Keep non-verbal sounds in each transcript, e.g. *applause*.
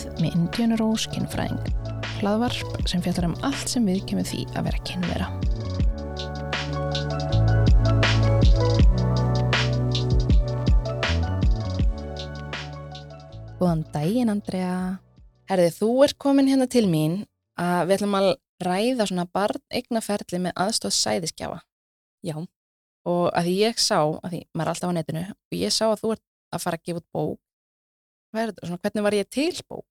kynlífið með Indiana Rose kynfræðing. Hlaðvarp sem fjallar um allt sem við kemur því að vera kynvera. Góðan daginn, Andrea. Herði, þú ert komin hérna til mín að við ætlum að ræða svona barn eignaferli með aðstóð sæðiskjáfa. Já, Og að því ég sá, að því maður er alltaf á netinu, og ég sá að þú ert að fara að gefa út bók. Hvað er þetta? Svona, hvernig var ég til bók?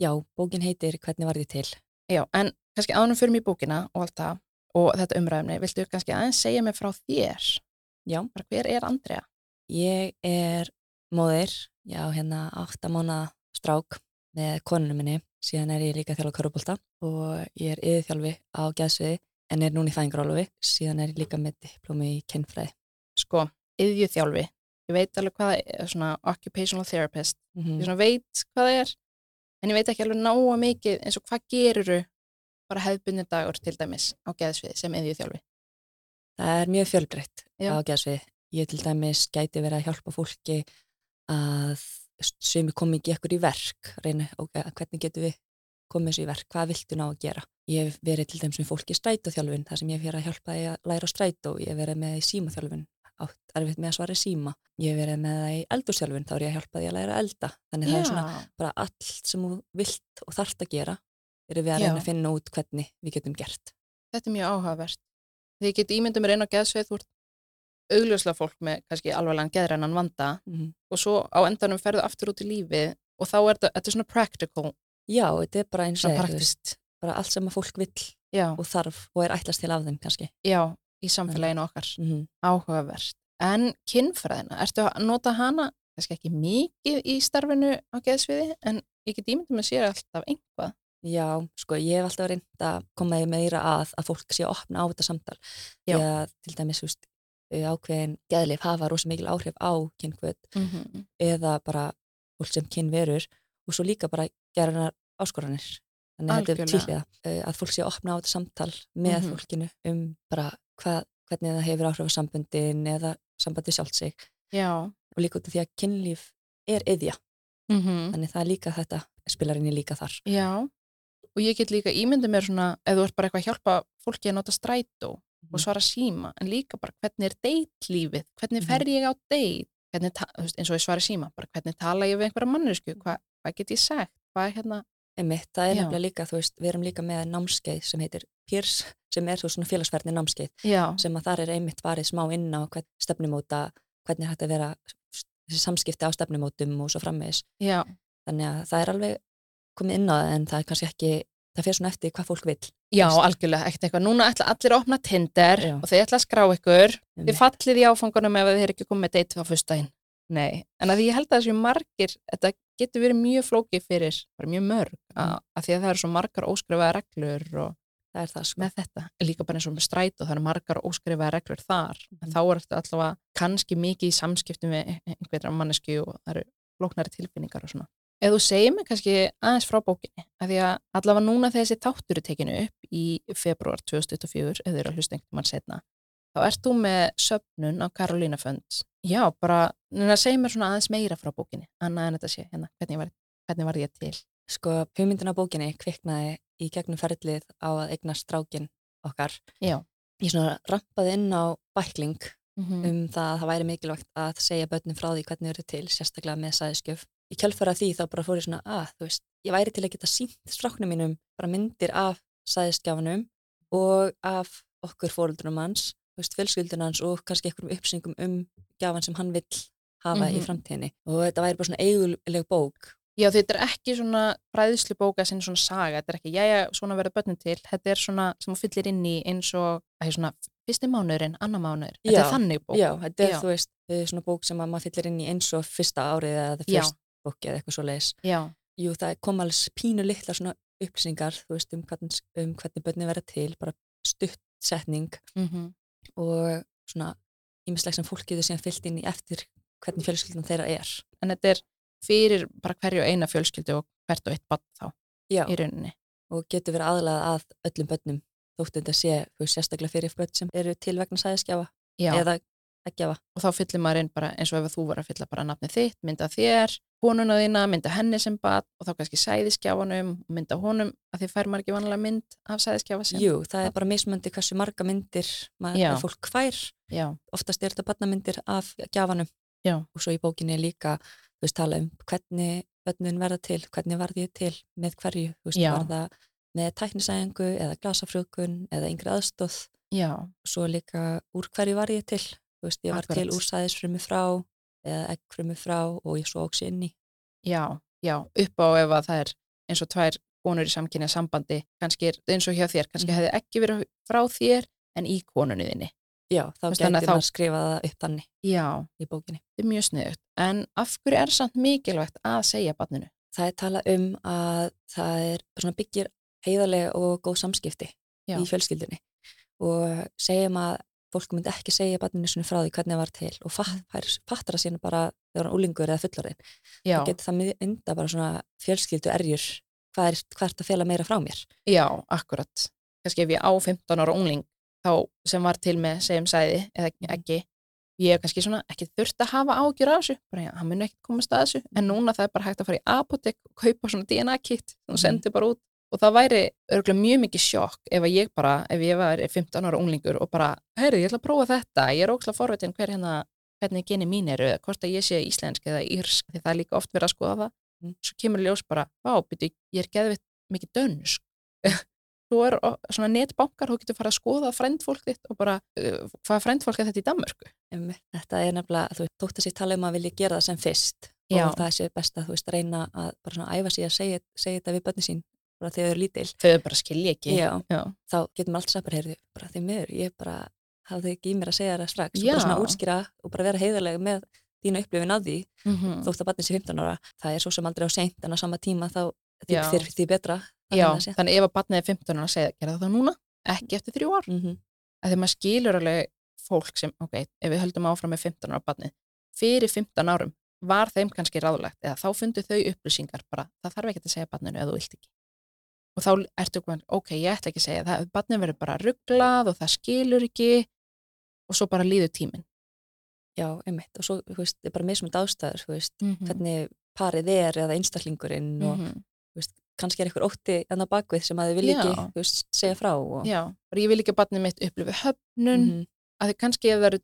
Já, bókin heitir Hvernig var ég til? Já, en kannski ánum fyrir mig bókina og allt það og þetta umræðumni, viltu kannski aðeins segja mig frá þér? Já, Bara hver er Andrea? ég er móðir, já, hérna átta mánu strák með konunum minni, síðan er ég líka þjálf á körubólta og ég er yðurþjálfi á gæðsviði en er núna í fæðingarálufi, síðan er ég líka með diplómi í kennfræði. Sko, yðjuþjálfi. Ég veit alveg hvað það er, svona occupational therapist. Mm Ég svona veit hvað það er, en ég veit ekki alveg náa mikið eins og hvað geruru bara hefðbunni dagur til dæmis á geðsviði sem yðjuþjálfi. Það er mjög fjölbreytt á gæðsviði. Ég til dæmis gæti verið að hjálpa fólki að sumi komi ekki ekkur í verk, reyna, ok, hvernig getum við komið þessu í verk, hvað viltu ná að gera? Ég hef verið til dæmis með fólki í strætóþjálfun, þar sem ég hef verið að hjálpa að læra strætó, ég hef verið með í símaþjálfun, átt erfitt með að svara í síma, ég hef verið með það í eldurþjálfun, þá er ég að hjálpa því að læra að elda, þannig það er svona bara allt sem þú vilt og þarft að gera, erum við að Já. reyna að finna út hvernig við getum gert. Þetta er mjög áhugavert. Þegar ég get ímyndum einn á geðsvið, þú ert augljóslega fólk með kannski alvarlegan geðrænan vanda Mm og svo á endanum ferðu aftur út í lífið og þá er þetta, þetta er svona practical, Já, þetta er bara eins og veist, bara allt sem að fólk vill Já, og þarf og er ætlast til af þeim kannski. já, í samfélaginu okkar. Mm -hmm. Áhugavert. En kynfræðina, ertu að nota hana, kannski ekki mikið í starfinu á geðsviði, en ég get ímyndum að sér alltaf einhvað. Já, sko, ég hef alltaf reynd að koma því meira að að fólk sé að opna á þetta samtal. Já. Því að til dæmis, þú veist, ákveðin geðlif hafa rosa mikil áhrif á kynkvöld Mm -hmm. eða bara fólk sem kynverur og svo líka bara gerðanar áskoranir. Þannig að þetta er tvílega að fólk sé að opna á þetta samtal með Mhm. fólkinu um bara hva, hvernig það hefur áhrif á sambundin eða sambandi sjálft sig Já. og líka út af því að kynlíf er yðja. Mm -hmm. Þannig það er líka þetta spilarinni líka þar. Já. Og ég get líka ímyndum mér svona, ef þú ert bara eitthvað að hjálpa fólki að nota strætó Mhm. og svara síma, en líka bara hvernig er deitlífið, hvernig fer Mhm. ég á deit, hvernig, eins og ég svara síma, bara hvernig tala ég við einhverja mannesku, Hva, hvað get ég sagt, hvað hérna, Einmitt, það er Já. nefnilega líka, þú veist, við erum líka með námskeið sem heitir PIRS, sem er þú svona félagsverðni námskeið, já, sem að þar er einmitt farið smá inn á hvern stefnumóta, hvernig er hægt að vera þessi samskipti á stefnumótum og svo framvegis. já, Þannig að það er alveg komið inn á það en það er kannski ekki, það fer svona eftir hvað fólk vil. já, Veist. algjörlega, ekkert eitthvað, núna ætla allir að opna Tinder Já. og þeir ætla að skrá ykkur, þið fallið í áfangunum ef þið er ekki komið með deit á fyrstæðin, nei, en að ég held að þessu margir, þetta getur verið mjög flókið fyrir, bara mjög mörg, að, að því að það eru svo margar óskrifaða reglur og Það er það sko. með þetta, líka bara eins og með strætó það eru margar óskrifaða reglur þar en Mhm. þá er þetta allavega kannski mikið í samskiptum við einhverja mannesku og það eru flóknari tilfinningar og svona Ef þú segir mig kannski aðeins frá bókinni að því að allavega núna þessi þáttur er tekinu upp í februar 2024 ef þið eru að hlusta einhvern mann setna þá ert þú með söpnun á Karolína Fönd Já, bara, neina segir mér svona aðeins meira frá bókinni annað en þetta sé, hérna, hvernig var, hvernig var ég til Sko, hugmyndin á bókinni kviknaði í gegnum ferlið á að eigna strákin okkar. Já. Ég svona rampaði inn á bækling mm um það að það væri mikilvægt að segja börnum frá því hvernig eru til, sérstaklega með sæðiskjöf. Í kjálfara því þá bara fór ég svona að, þú veist, ég væri til að geta sínt stráknum mínum bara myndir af sæðiskjafanum og af okkur fóruldunum hans, veist, fjölskyldun hans og kannski einhverjum uppsýningum um gjafan sem hann vill hafa í Mhm. framtíðinni. Og þetta væri bara svona eiguleg bók. Já, þetta er ekki svona fræðislu bóka sem svona saga, þetta er ekki, jæja, svona verður börnum til, þetta er svona sem þú fyllir inn í eins og, er svona fyrsti mánuðurinn, annar mánuður, þetta Já, er þannig bók. Já, þetta er, Já. þú veist, eh, svona bók sem að maður fyllir inn í eins og fyrsta árið eða það fyrst bóki eða eitthvað svo leiðis. Já, Jú, það kom alveg pínu litla svona upplýsingar, þú veist, um hvernig, um hvernig börnin verða til, bara stutt setning mm og svona ímislega sem fólk getur síðan fyllt inn í eftir hvernig fjölskyldan þeirra er. en þetta er fyrir bara hverju eina fjölskyldu og hvert og eitt bann þá Já, í rauninni. og getur verið aðlað að öllum börnum þótt þetta sé, sérstaklega fyrir börn sem eru til vegna sæðiskjafa Já, eða að gefa. og þá fyllir maður inn bara eins og ef þú var að fylla bara nafnið þitt, mynda þér, konuna þína, mynda henni sem bad og þá kannski sæðiskjáfanum, mynda honum að því fær maður ekki vanlega mynd af sæðiskjáfa sem. Jú, það er bara mismöndi hversu marga myndir maður, fólk fær, Já, oftast er þetta barnamyndir af gjafanum Já. og svo í bókinni er líka, þú veist, tala um hvernig börnin verða til, hvernig varð ég til, með hverju, þú veist, Já. var það með tæknisæðingu eða glasafrjókun eða yngri aðstóð, já, svo líka úr hverju var ég til, veist, ég var Akkurat. til úr sæðisfrumi frá eða eggfrumi frá og ég svo óks inn í. já, já, upp á ef að það er eins og tvær konur í samkynja sambandi, kannski eins og hjá þér, kannski Mhm. hefði ekki verið frá þér en í konunni þinni. Já, þá að maður þá- skrifa það upp þannig Já, í bókinni. þetta er mjög sniðugt. En af hverju er samt mikilvægt að segja barninu? Það er talað um að það er byggir heiðarlega og góð samskipti Já. í fjölskyldunni og segjum að fólk myndi ekki segja barninu svona frá því hvernig það var til og fattar það sína bara þegar hann úlingur eða fullorðin. Já, Það getur það mynda bara svona fjölskyldu erjur hvað er, hvað er að fela meira frá mér. já, akkurat. Kannski ef ég á 15 ára ungling þá sem var til með segjum sæði eða ekki, ég hef kannski svona ekki þurft að hafa ágjur af þessu, bara já, hann mun ekki komast að þessu, en núna það er bara hægt að fara í apotek og kaupa svona DNA-kit og Mhm. sendi bara út og það væri örgulega mjög mikið sjokk ef ég bara, ef ég var 15 ára unglingur og bara, heyrðu, ég ætla að prófa þetta ég er ókslega forvitin hver hérna hvernig geni mín eru, hvort að ég sé íslensk eða írsk, því það er líka oft verið að skoða það Mm. svo kemur ljós bara, vá, byrju, ég er geðvitt mikið dönsk *laughs* svo er svona netbankar, þú getur fara að skoða frændfólk þitt og bara, uh, hvað frændfólk er þetta í Danmörku? Þetta er nefnilega, þú þótt að sér tala um að vilja gera það sem fyrst Já. og það sé best að þú veist reyna að bara svona æfa sig að segja, segja þetta við börni sín bara þegar þau eru lítil. Þau bara skilja ekki. Já. Já. Þá alltaf sagt bara, heyrðu, bara því miður, ég bara hafði ekki í mér að segja það strax og Já. bara svona útskýra og bara vera heiðarlega með þína upplifin að því Mm þótt að barnið sé 15 ára. Það er svo sem aldrei á seint en á sama tíma þá Já. því, því, betra. Já, þannig ef að barnið er 15 ára að segja, gera það núna, ekki eftir þrjú ár. Mm -hmm. að því maður skilur alveg fólk sem, ok, ef við höldum áfram með 15 ára barnið, fyrir 15 árum var þeim kannski ráðlegt eða þá fundu þau upplýsingar bara, það þarf ekki að segja barninu eða þú vilt ekki og þá ertu komin, ok, ég ætla ekki að segja það, barnið verður bara rugglað og það skilur ekki og svo bara líður tíminn Já, einmitt. Og svo, þú veist, það er bara mismund ástæður, þú veist, mm -hmm. hvernig parið er eða einstaklingurinn og þú veist, kannski er eitthvað ótti enn á bakvið sem að þið Já. ekki, þú veist, segja frá og... Já, bara ég vil ekki að barnið mitt upplifi höfnun Mhm. að þau kannski eru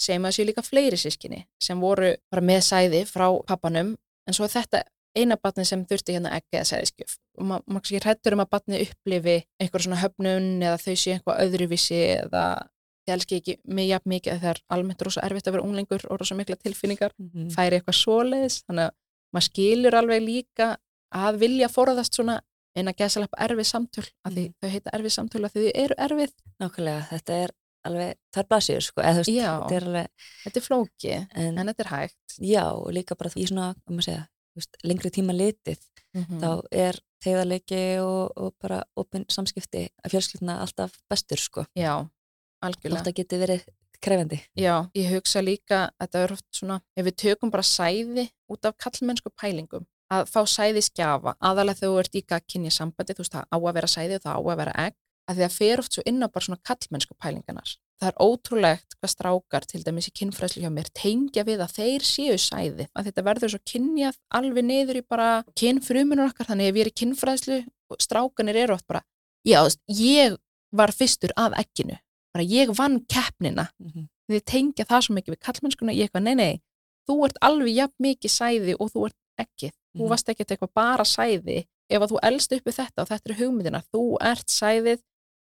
segjum að það séu líka fleiri sískinni sem voru bara með sæði frá pappanum en svo þetta eina barnið sem þurfti hérna ekki að sæðiskjöf og ma maður kannski hrættur um að barnið upplifi einhver svona höfnun eða þau séu eitthvað öðruvísi eða þið elski ekki mig jafn mikið að það er almennt rosa erfitt að vera unglingur og rosa mikla tilfinningar Mhm. færi eitthvað svoleiðis þannig að maður skilur alveg líka að vilja forðast svona eina gæsalap erfið samtöl að því Mhm. þau heita erfið samtöl að þau eru erfið Nákvæmlega, þetta er alveg, það er blasir, sko, eða veist, Já. þetta er alveg, þetta er flókið en, en þetta er hægt já, og líka bara í svona, um að segja, veist, lengri tíma litið, mm. þá er tegðarleiki og, og bara opinn samskipti að fjölskylduna alltaf bestur, sko. já, algjörlega að geti verið krefendi. já, ég hugsa líka að þetta er oft svona ef við tökum bara sæði út af kallmennsku pælingum að fá sæði skjafa aðalega þegar þú ert í gagkinni sambandi þú veist það á að vera sæði og það á að vera egg að því að fer oft svo inn á bara svona kallmennsku pælinganar það er ótrúlegt hvað strákar til dæmis í kynfræðslu hjá mér tengja við að þeir séu sæði að þetta verður svo kynjað alveg niður í bara kynfrumunum okkar þannig ef ég er í kynfræðslu og strákanir eru oft bara já, ég var fyrstur að egginu bara ég vann keppnina Mm -hmm. þið tengja það svo mikið við kallmennskuna ég eitthvað, nei, nei, þú ert alveg jafn mikið sæði og þú ert ekki þú Mhm. varst ekkert eitthvað bara sæði ef að þú elst upp við þetta og þetta eru hugmyndina þú ert sæðið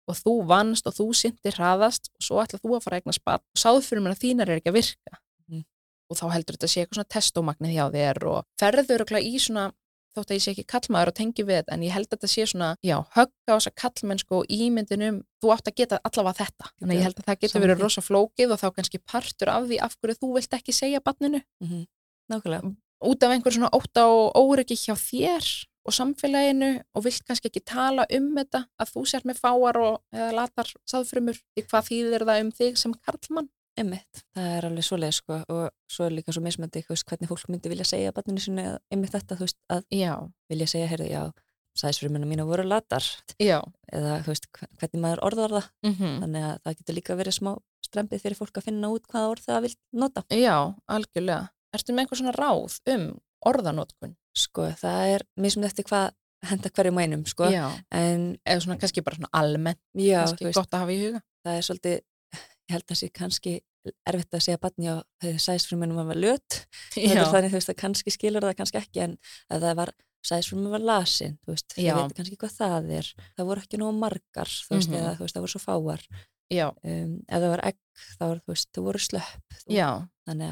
og þú vannst og þú syndir hraðast og svo ætla þú að fara að eigna spatt og sáðu fyrir mér að þínar er ekki að virka. Mhm. og þá heldur þetta að sé eitthvað svona testómagnið hjá þér og ferður örugglega í svona þótt að ég sé ekki kallmaður og tengi við þetta en ég held að þetta sé svona, já, högga á þessa kallmennsku og ímyndin um, þú átt að geta allavega þetta, þannig ég held að það getur verið rosa flókið og þá kannski partur af því af hverju þú vilt ekki segja barninu. Mm Nákvæmlega. út af einhver svona ótta og óryggi hjá þér og samfélaginu og vilt kannski ekki tala um þetta að þú sér með fáar og eða latar sáðfrumur, því hvað þýðir það um þig sem karlmann? Einmitt, það er alveg svoleið sko og svo er líka svo mismöndi hvernig fólk myndi vilja segja barninu sinu einmitt þetta, þú veist, að Já, vilja segja, heyrðu, já, sæðisfrumina mína voru latar já eða veist, hve- hvernig maður orðar það mm þannig að það getur líka verið smá strempið fyrir fólk að finna út hvaða orð það vil nota. Já, algjörlega. Ertu með einhver svona ráð um orðanótkun? Sko, það er mismund eftir hvað henda hverjum einum, sko. En eða svona kannski bara svona almennt, já, kannski veist, gott að hafa í huga. það er svolítið, ég held að sé kannski erfitt að segja barni á þegar sæðisfrumunum var löt. Það þannig, þú veist, að kannski skilur það kannski ekki en að það var sæðisfrumunum var lasin, þú veist, það veit kannski hvað það er. Það voru ekki nóg margar, þú veist, Mhm. eða þú veist, það voru svo fáar. já, Um, ef það var egg, þá var, veist, þú voru slöpp. Þú- já,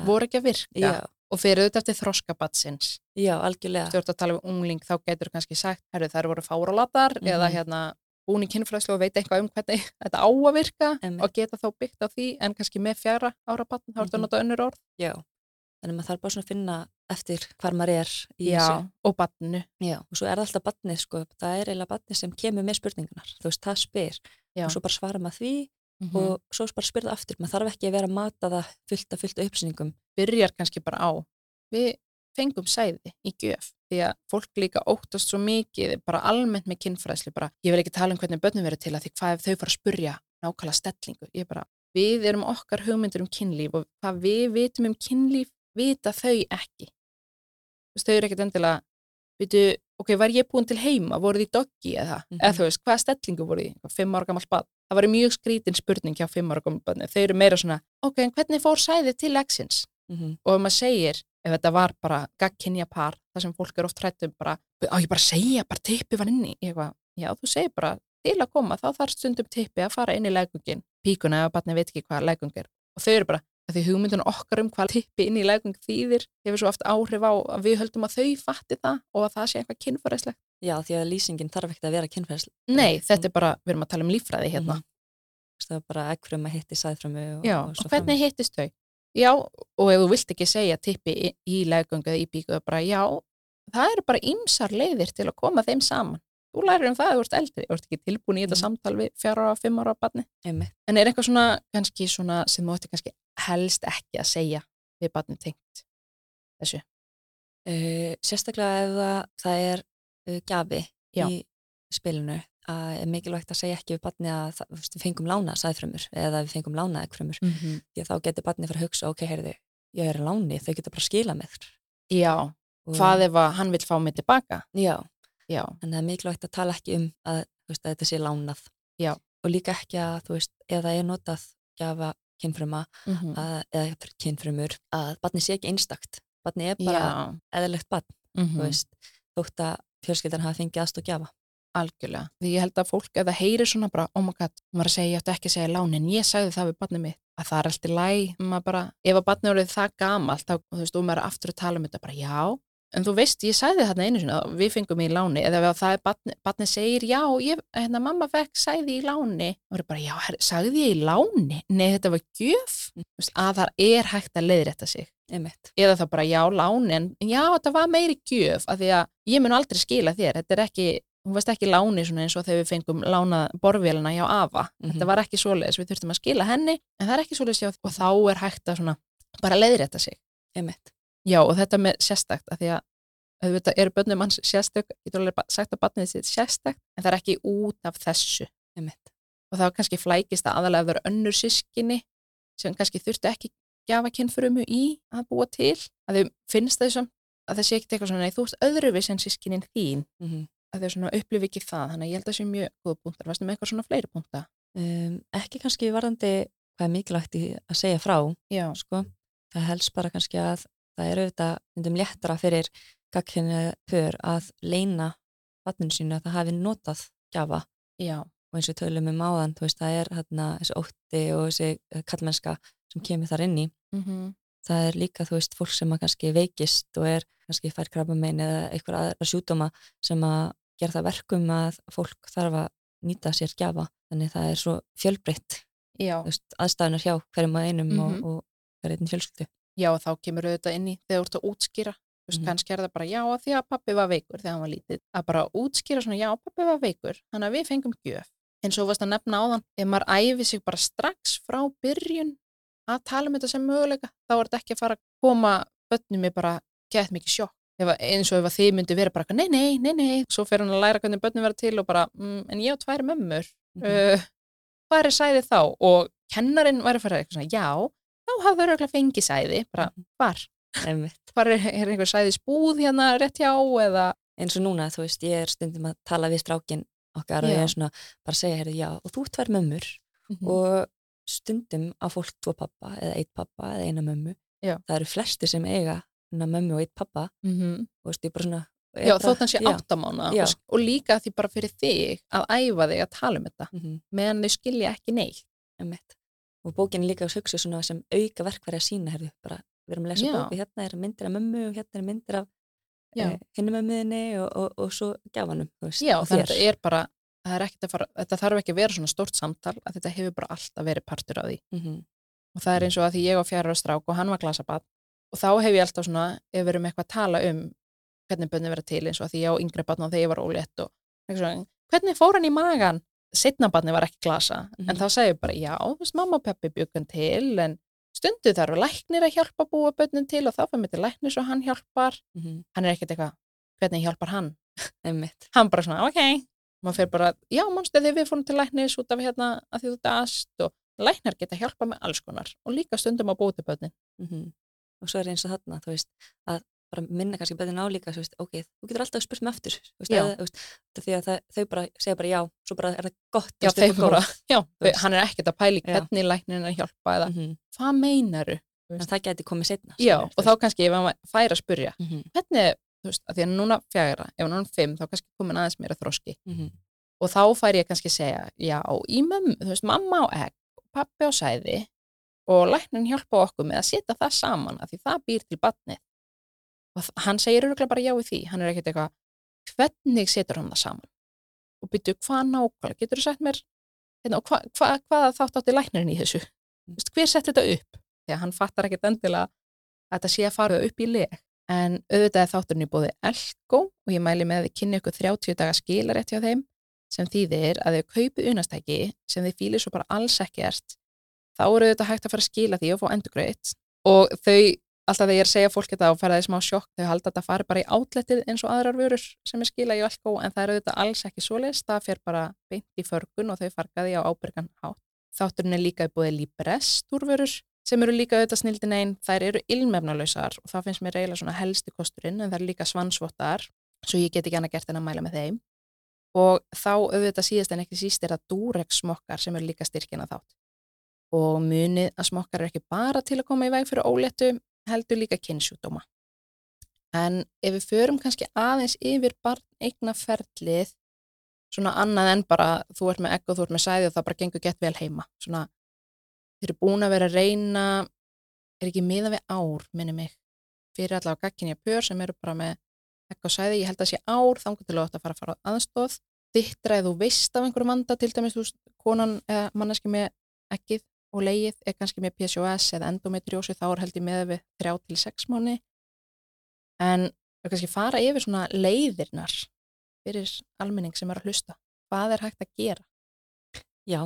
voru ekki að virka já, og fyrir auðvitað eftir þroskabatsins. já, algjörlega. Þú ert að tala um ungling, þá getur þú kannski sagt, herru, þær voru fáralatar Mhm. eða hérna búin í kynfræðslu og veit eitthvað um hvernig þetta á að virka Einmitt. og geta þá byggt á því en kannski með fjara ára batn, þá ertu að Mhm. nota önnur orð. Já, þannig að maður þarf bara svona að finna eftir hvar maður er í Já, þessu. og batninu. Já, og svo er það alltaf batnið, sko, það er eiginlega batnið sem kemur með spurningunar, þú veist, það spyr Já. og svo bara svara maður því Mhm. og svo bara spyrða aftur, maður þarf ekki að vera að mata það fullt að fullt af upplýsningum. byrjar kannski bara á við fengum sæði í gjöf því að fólk líka óttast svo mikið bara almennt með kynfræðslu bara, ég vil ekki tala um hvernig börnum verður til að því hvað ef þau fara að spurja nákvæmlega stellingu ég bara, við erum okkar hugmyndur um kynlíf og hvað við vitum um kynlíf vita þau ekki veist, þau eru ekkert endilega veitu, ok, var ég búin til heima, voruð í doggi eða, Mhm. eða þú veist, hvaða stellingu voruð í, fimm ára gammal bad, það var mjög skrítin spurning hjá fimm ára gammal badni, þau eru meira svona ok, en hvernig fór sæðið til exins? Mm -hmm. og ef maður segir, ef þetta var bara gagkinja par, það sem fólk er oft hrættum bara, á ég bara segja, bara tippi var inni, ég eitthvað, já þú segir bara til að koma, þá þarf stundum tippi að fara inn í legungin, píkuna ef barni veit ekki hvað legung er, og þau eru bara því hugmyndun okkar um hvað tippi inn í legung þýðir, hefur svo oft áhrif á að við höldum að þau fatti það og að það sé eitthvað kynfærislegt. Já, því að lýsingin þarf ekki að vera kynfæðsl. Nei, þetta er bara, við erum að tala um líffræði hérna. Mhm. Það er bara ekkfrum að hitti sæðfrömu og, Já, og og, hvernig hittist þau? Já, og ef þú vilt ekki segja tippi í, í leggöngu eða í bíku, bara já, það eru bara ýmsar leiðir til að koma þeim saman. Þú lærir um það að þú ert eldri, þú ert ekki tilbúin í þetta Mhm. samtal við fjara og fimm ára barni. Einmitt. En er eitthvað svona, kannski svona, sem þú ætti kannski helst ekki að segja við barni tengt þessu? Uh, sérstaklega ef það, það er gafi Já. í spilinu að er mikilvægt að segja ekki við barni að það, við fengum lána sæðfrömmur eða við fengum lána ekkfrömmur Mm -hmm. því að þá getur barni fyrir að hugsa, ok, heyrðu, ég er láni, þau getur bara að skila með. Já, Og- hvað ef að hann vil fá mig tilbaka? Já, Já, en það er mikilvægt að tala ekki um að, veist, að þetta sé lánað. Já. Og líka ekki að, þú veist, það er notað gjafa kynfruma mm að, eða kynfrumur, að barni sé ekki einstakt. Barni er bara já. eðlilegt barn, Mm þú veist, þótt að fjölskyldan hafa fengið aðstóð gjafa. Algjörlega. Því ég held að fólk, það heyrir svona bara, oh my god, að segja, ég ætti ekki að segja láni, en ég sagði það við barnið mitt, að það er alltaf læg, maður bara, ef að barnið voruð það gamalt, þá, þú veist, og maður er aftur að tala um þetta, bara já, en þú veist, ég sagði þarna einu að við fengum í láni, eða það er barnið, barnið segir, já, ég, hérna, mamma fekk, sagði í láni, það er bara, já, sagði ég í láni? Nei, þetta var gjöf, að það er hægt að leiðrétta sig Einmitt. eða það bara já, láni, en já, þetta var meiri gjöf af því að ég mun aldrei skila þér þetta er ekki, hún veist ekki láni eins og þegar við fengum lána borvélina hjá Ava Mhm. þetta var ekki svoleiðis, við þurftum að skila henni en það er ekki svoleiðis hjá og þá er hægt að svona bara leiðrétta sig Einmitt. já, og þetta með sérstakt af því að auðvitað eru bönnum hans sérstök ég ba- sagt að barnið sitt sérstakt en það er ekki út af þessu Einmitt. og þá kannski flækist það aðalega það eru önnur sískinni sem kannski þurftu ekki gjafa kynfrumu í að búa til að þau finnst þau sem að það sé ekkert eitthvað svona, nei þú ert öðruvis en sískinin þín. Mm að þau svona upplifi ekki það, þannig að ég held að það sé mjög góð punktar, varstu með eitthvað svona fleiri punkta? um, ekki kannski varandi hvað er mikilvægt að segja frá sko. það helst bara kannski að það er auðvitað myndum léttra fyrir gagkinni pör að leina vatninu sínu að það hafi notað gjafa. Já, og eins og tölum um áðan, þú veist, það er hérna, þessi ótti og þessi eh, kallmennska sem kemur þar inn í. mm Það er líka, þú veist, fólk sem að kannski veikist og er kannski fær krabbamein eða eitthvað aðra sjúdóma sem að gera það verkum að fólk þarf að nýta sér gjafa. Þannig það er svo fjölbreytt, aðstæðunar hjá hverjum að einum Mhm. og, og hverjum fjölskyldu. já, og þá kemur auðvitað inn í þegar þú ert að útskýra, þú veist, Mhm. kannski er það bara já, að því að pappi var veikur þegar hann var lítið, að bara útskýra svona, já, pappi var veikur, þannig að við fengum gjöf. En svo varst að nefna áðan, ef maður æfi sig bara strax frá byrjun að tala um þetta sem möguleika, þá er þetta ekki að fara að koma bönnum með bara gett mikið sjokk. Ef, eins og ef þið myndi vera bara, nei, nei, nei, nei, svo fer hann að læra hvernig bönnum vera til og bara, mm, en ég á tvær mömmur, Mhm. uh, hvað er sæði þá og kennarinn var að fara eitthvað svona, já, þá hafði þau auðvitað fengið sæði, bara, Mhm. hvar? Hvar er, er einhver sæði spúð hérna rétt hjá eða, eins og núna, þú veist, ég er stundum að tala við strákin okkar og Já. ég er svona bara að segja, heyrðu, já, og þú tvær mömmur og stundum á fólk tvo pappa eða eitt pappa eða eina mömmu Já. það eru flesti sem eiga mömmu og eitt pappa Mhm. og veist, ég bara svona Já, bara, þótt hann sé áttamána og, og líka því bara fyrir þig að æfa þig að tala um þetta mhm, meðan þau skilja ekki neitt. einmitt. og bókin er líka að hugsa sem auka verkværi að sína, heyrðu, bara við erum að lesa Já. bóku, hérna er myndir af mömmu og hérna er myndir af Eh, hinni mömmuðinni og, og, og svo veist, Já, þetta er bara, það er fara, þetta þarf ekki að vera svona stórt samtal að þetta hefur bara alltaf verið partur af því. Mhm, Og það er eins og að því ég á fjara strák og hann var glasabad og þá hef ég alltaf svona, ef við erum eitthvað að tala um hvernig bönni vera til eins og að því ég á yngri barn og þegar ég var ólétt og svona, hvernig fór hann í magan? Setna barni var ekki glasa, Mhm. en þá segi ég bara, já, þú veist, mamma og peppi bjökun til, en stundu þarf læknir að hjálpa að búa bönnin til og þá fyrir mig til læknir svo hann hjálpar. mhm, Hann er ekkert eitthvað, hvernig hjálpar hann? hann bara svona, ok maður fyrir bara, já, mannstu þegar við fórum til læknis út af hérna að því þú dast og læknar geta hjálpa með alls konar og líka stundum á bótibötnin mhm. og svo er eins og þarna, þú veist, að bara minna kannski bæðin á líka, þú veist, ok, þú getur alltaf spurt mig aftur, þú veist, eða, veist því að það, þau bara segja bara já, svo bara er það gott já, bara, já, hann er ekkert að pæli hvernig læknin er að hjálpa eða Mhm. hvað meinaru? það geti komið setna Já, og þá kannski ef hann fær að spurja mm hvernig, þú veist, að því að núna fjagra ef er fimm, þá kannski komin aðeins meira þroski. -hmm. og þá fær ég kannski að segja já, í mömmu, þú veist, mamma á egg pappi á sæði og læknin hjálpa okkur með að setja það saman af því það býr til batnið og hann segir örgulega bara já í því. Hann er ekkert eitthvað, hvernig setur hann það saman? Og byrju hvað nákvæmlega getur þú sagt mér? Hérna, hva, hva, hvaða þátt átti læknirinn í þessu? Veist, hver sett þetta upp? Því að hann fattar ekkert endilega að þetta sé að fara upp í leg. En auðvitað er þátturinn í bóði Elko og ég mæli með að þið kynni ykkur 30 daga skilarétt hjá þeim sem þýðir að þau kaupið unastæki sem þið fýlir svo bara alls ekkert. Þá eru auðvitað hægt að fara að skila því og fá endurgreitt. Og þau, alltaf þegar ég er að segja fólk þetta og fara því smá sjokk, þau halda að þetta fari bara í átletið eins og aðrar vörur sem er skila í Elko en það eru auðvitað alls ekki svoleiðis, það fer bara beint í förgun og þau farga því á ábyrgan hátt. Þátturinn er líka í búið Libres túrvörur sem eru líka auðvitað snildin einn, þær eru ilmefnalausar og það finnst mér eiginlega svona helsti kosturinn en það eru líka svansvottar svo ég get ekki annað gert en að mæla með þeim. Og þá auðvitað síðast en ekki síst er það Durex smokkar sem eru líka styrkina þátt. Og munið að smokkar er ekki bara til að koma í veg fyrir óléttu heldur líka kynnsjúdóma en ef við förum kannski aðeins yfir barn eigna ferlið svona annað en bara þú ert með egg og þú ert með sæði og það bara gengur gett vel heima. Svona þeir eru búin að vera að reyna er ekki miða við ár, minni mig fyrir allavega gagginja pör sem eru bara með egg og sæði, ég held að sé ár þangur til að þetta fara að fara á aðstóð þittra eða þú veist af einhverjum vanda til dæmis þú konan eða manneski með eggið og leið er kannski með PCOS eða endometriósi þá er held ég með við 3 til 6 mánu en við kannski fara yfir svona leiðirnar fyrir almenning sem er að hlusta hvað er hægt að gera Já.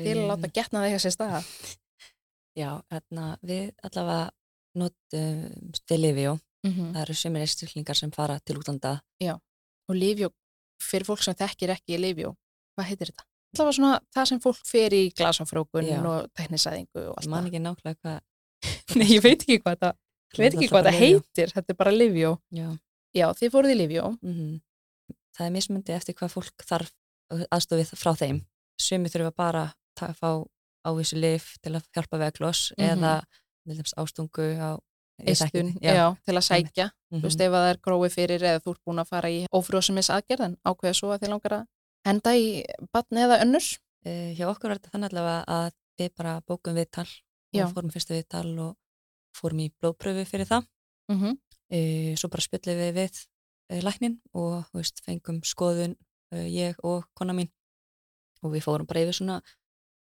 til að láta getna það eitthvað sér staða *laughs* Já, hérna, við allavega notum til Livjó. mm Það eru sömur einstaklingar sem fara til útlanda. og Livjó, fyrir fólk sem þekkir ekki Livjó, hvað heitir þetta? Það var svona það sem fólk fer í glasafrókun Já. og teknisæðingu og Ég man allt ekki nákvæmlega hvað. það *laughs* Nei, ég veit ekki hvað ég veit ekki hvað þetta heitir þetta er bara Livjó Já. Já, þið fóruð í Livjó Mm Það er mismundi eftir hvað fólk þarf aðstofið frá þeim. Sumi þurfa bara að fá ávísu lif til að hjálpa vegloss Mhm. eða til dæmis ástungu á eistun, ekki. já, til að sækja Mhm. þú veist, ef að það er gróið fyrir eða þú ert búin að fara í ófrjósumis aðgerðan ákveða svo að þið langar að henda í batn eða önnur. Eh, hjá okkur var þetta þannig allavega að við bara bókum viðtal og fórum fyrstu viðtal og fórum í blóðpröfu fyrir það. mm -hmm. e, svo bara spjöllum við við e, læknin og veist, fengum skoðun ég og kona mín. Og við fórum bara yfir svona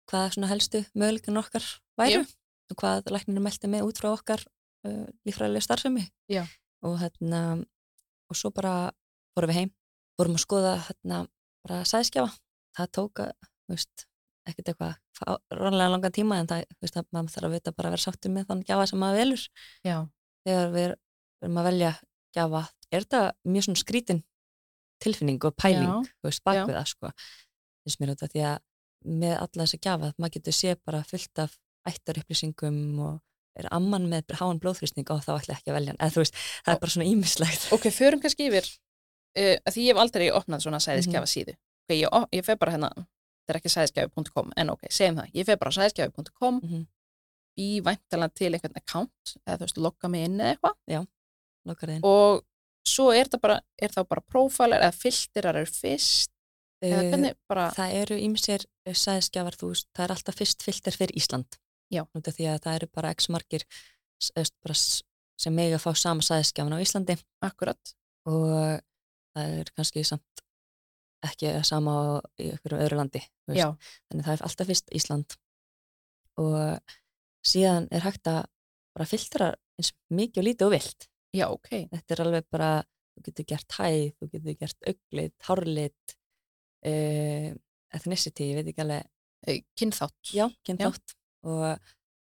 hvað svona helstu möguleikin okkar væru og hvað lækninu meldi með út frá okkar uh, lífræðilega starfsemi. Og hérna og svo bara fórum við heim fórum að skoða hérna bara sæðskjafa það tók að, þú veist ekkert eitthvað rónlega langan tíma en það, veist, að maður þarf að vita bara að vera sáttur með þann gjafa sem maður velur. Já, þegar við erum að velja gjafa, er þetta mjög svona skrítin tilfinning og pæling, Já, veist, bak við það sko, finnst mér þetta því að með alla þessa gjafa, maður getur sé bara fullt af ættarupplýsingum og er amman með háan blóðþrýsting og þá ætla ekki að velja hann, eða þú veist, það er bara svona ímislegt. Ok, förum kannski yfir uh, að því ég hef aldrei opnað svona sæðiskjafa Mhm. síðu. Ok, ég, ég fer bara hérna, þetta er ekki sæðiskjafi.com, en ok, segjum það, ég fer bara sæðiskjafi.com, Mm í væntalega til einhvern account, eða þú veist, logga mig inn eða eitthvað, Lokar þinn. og svo er það bara, er þá bara prófælar eða filterar eru fyrst, eða hvernig bara, Það eru ímsir sæðisgjafar, þú veist, það er alltaf fyrst filter fyrir Ísland. Já. Út af því að það eru bara x margir sem mega fá sama sæðisgjafan á Íslandi akkurat, og það er kannski samt ekki sama í einhverju öðru landi. já, Þannig það er alltaf fyrst Ísland. Og síðan er hægt að bara filtera eins mikið og lítið og vilt. já, ok, Þetta er alveg bara, þú getur gert hæð, þú getur gert auglit, hárlit, uh, ethnicity, ég veit ekki alveg, Eh, kynþátt, já, kynþátt. Og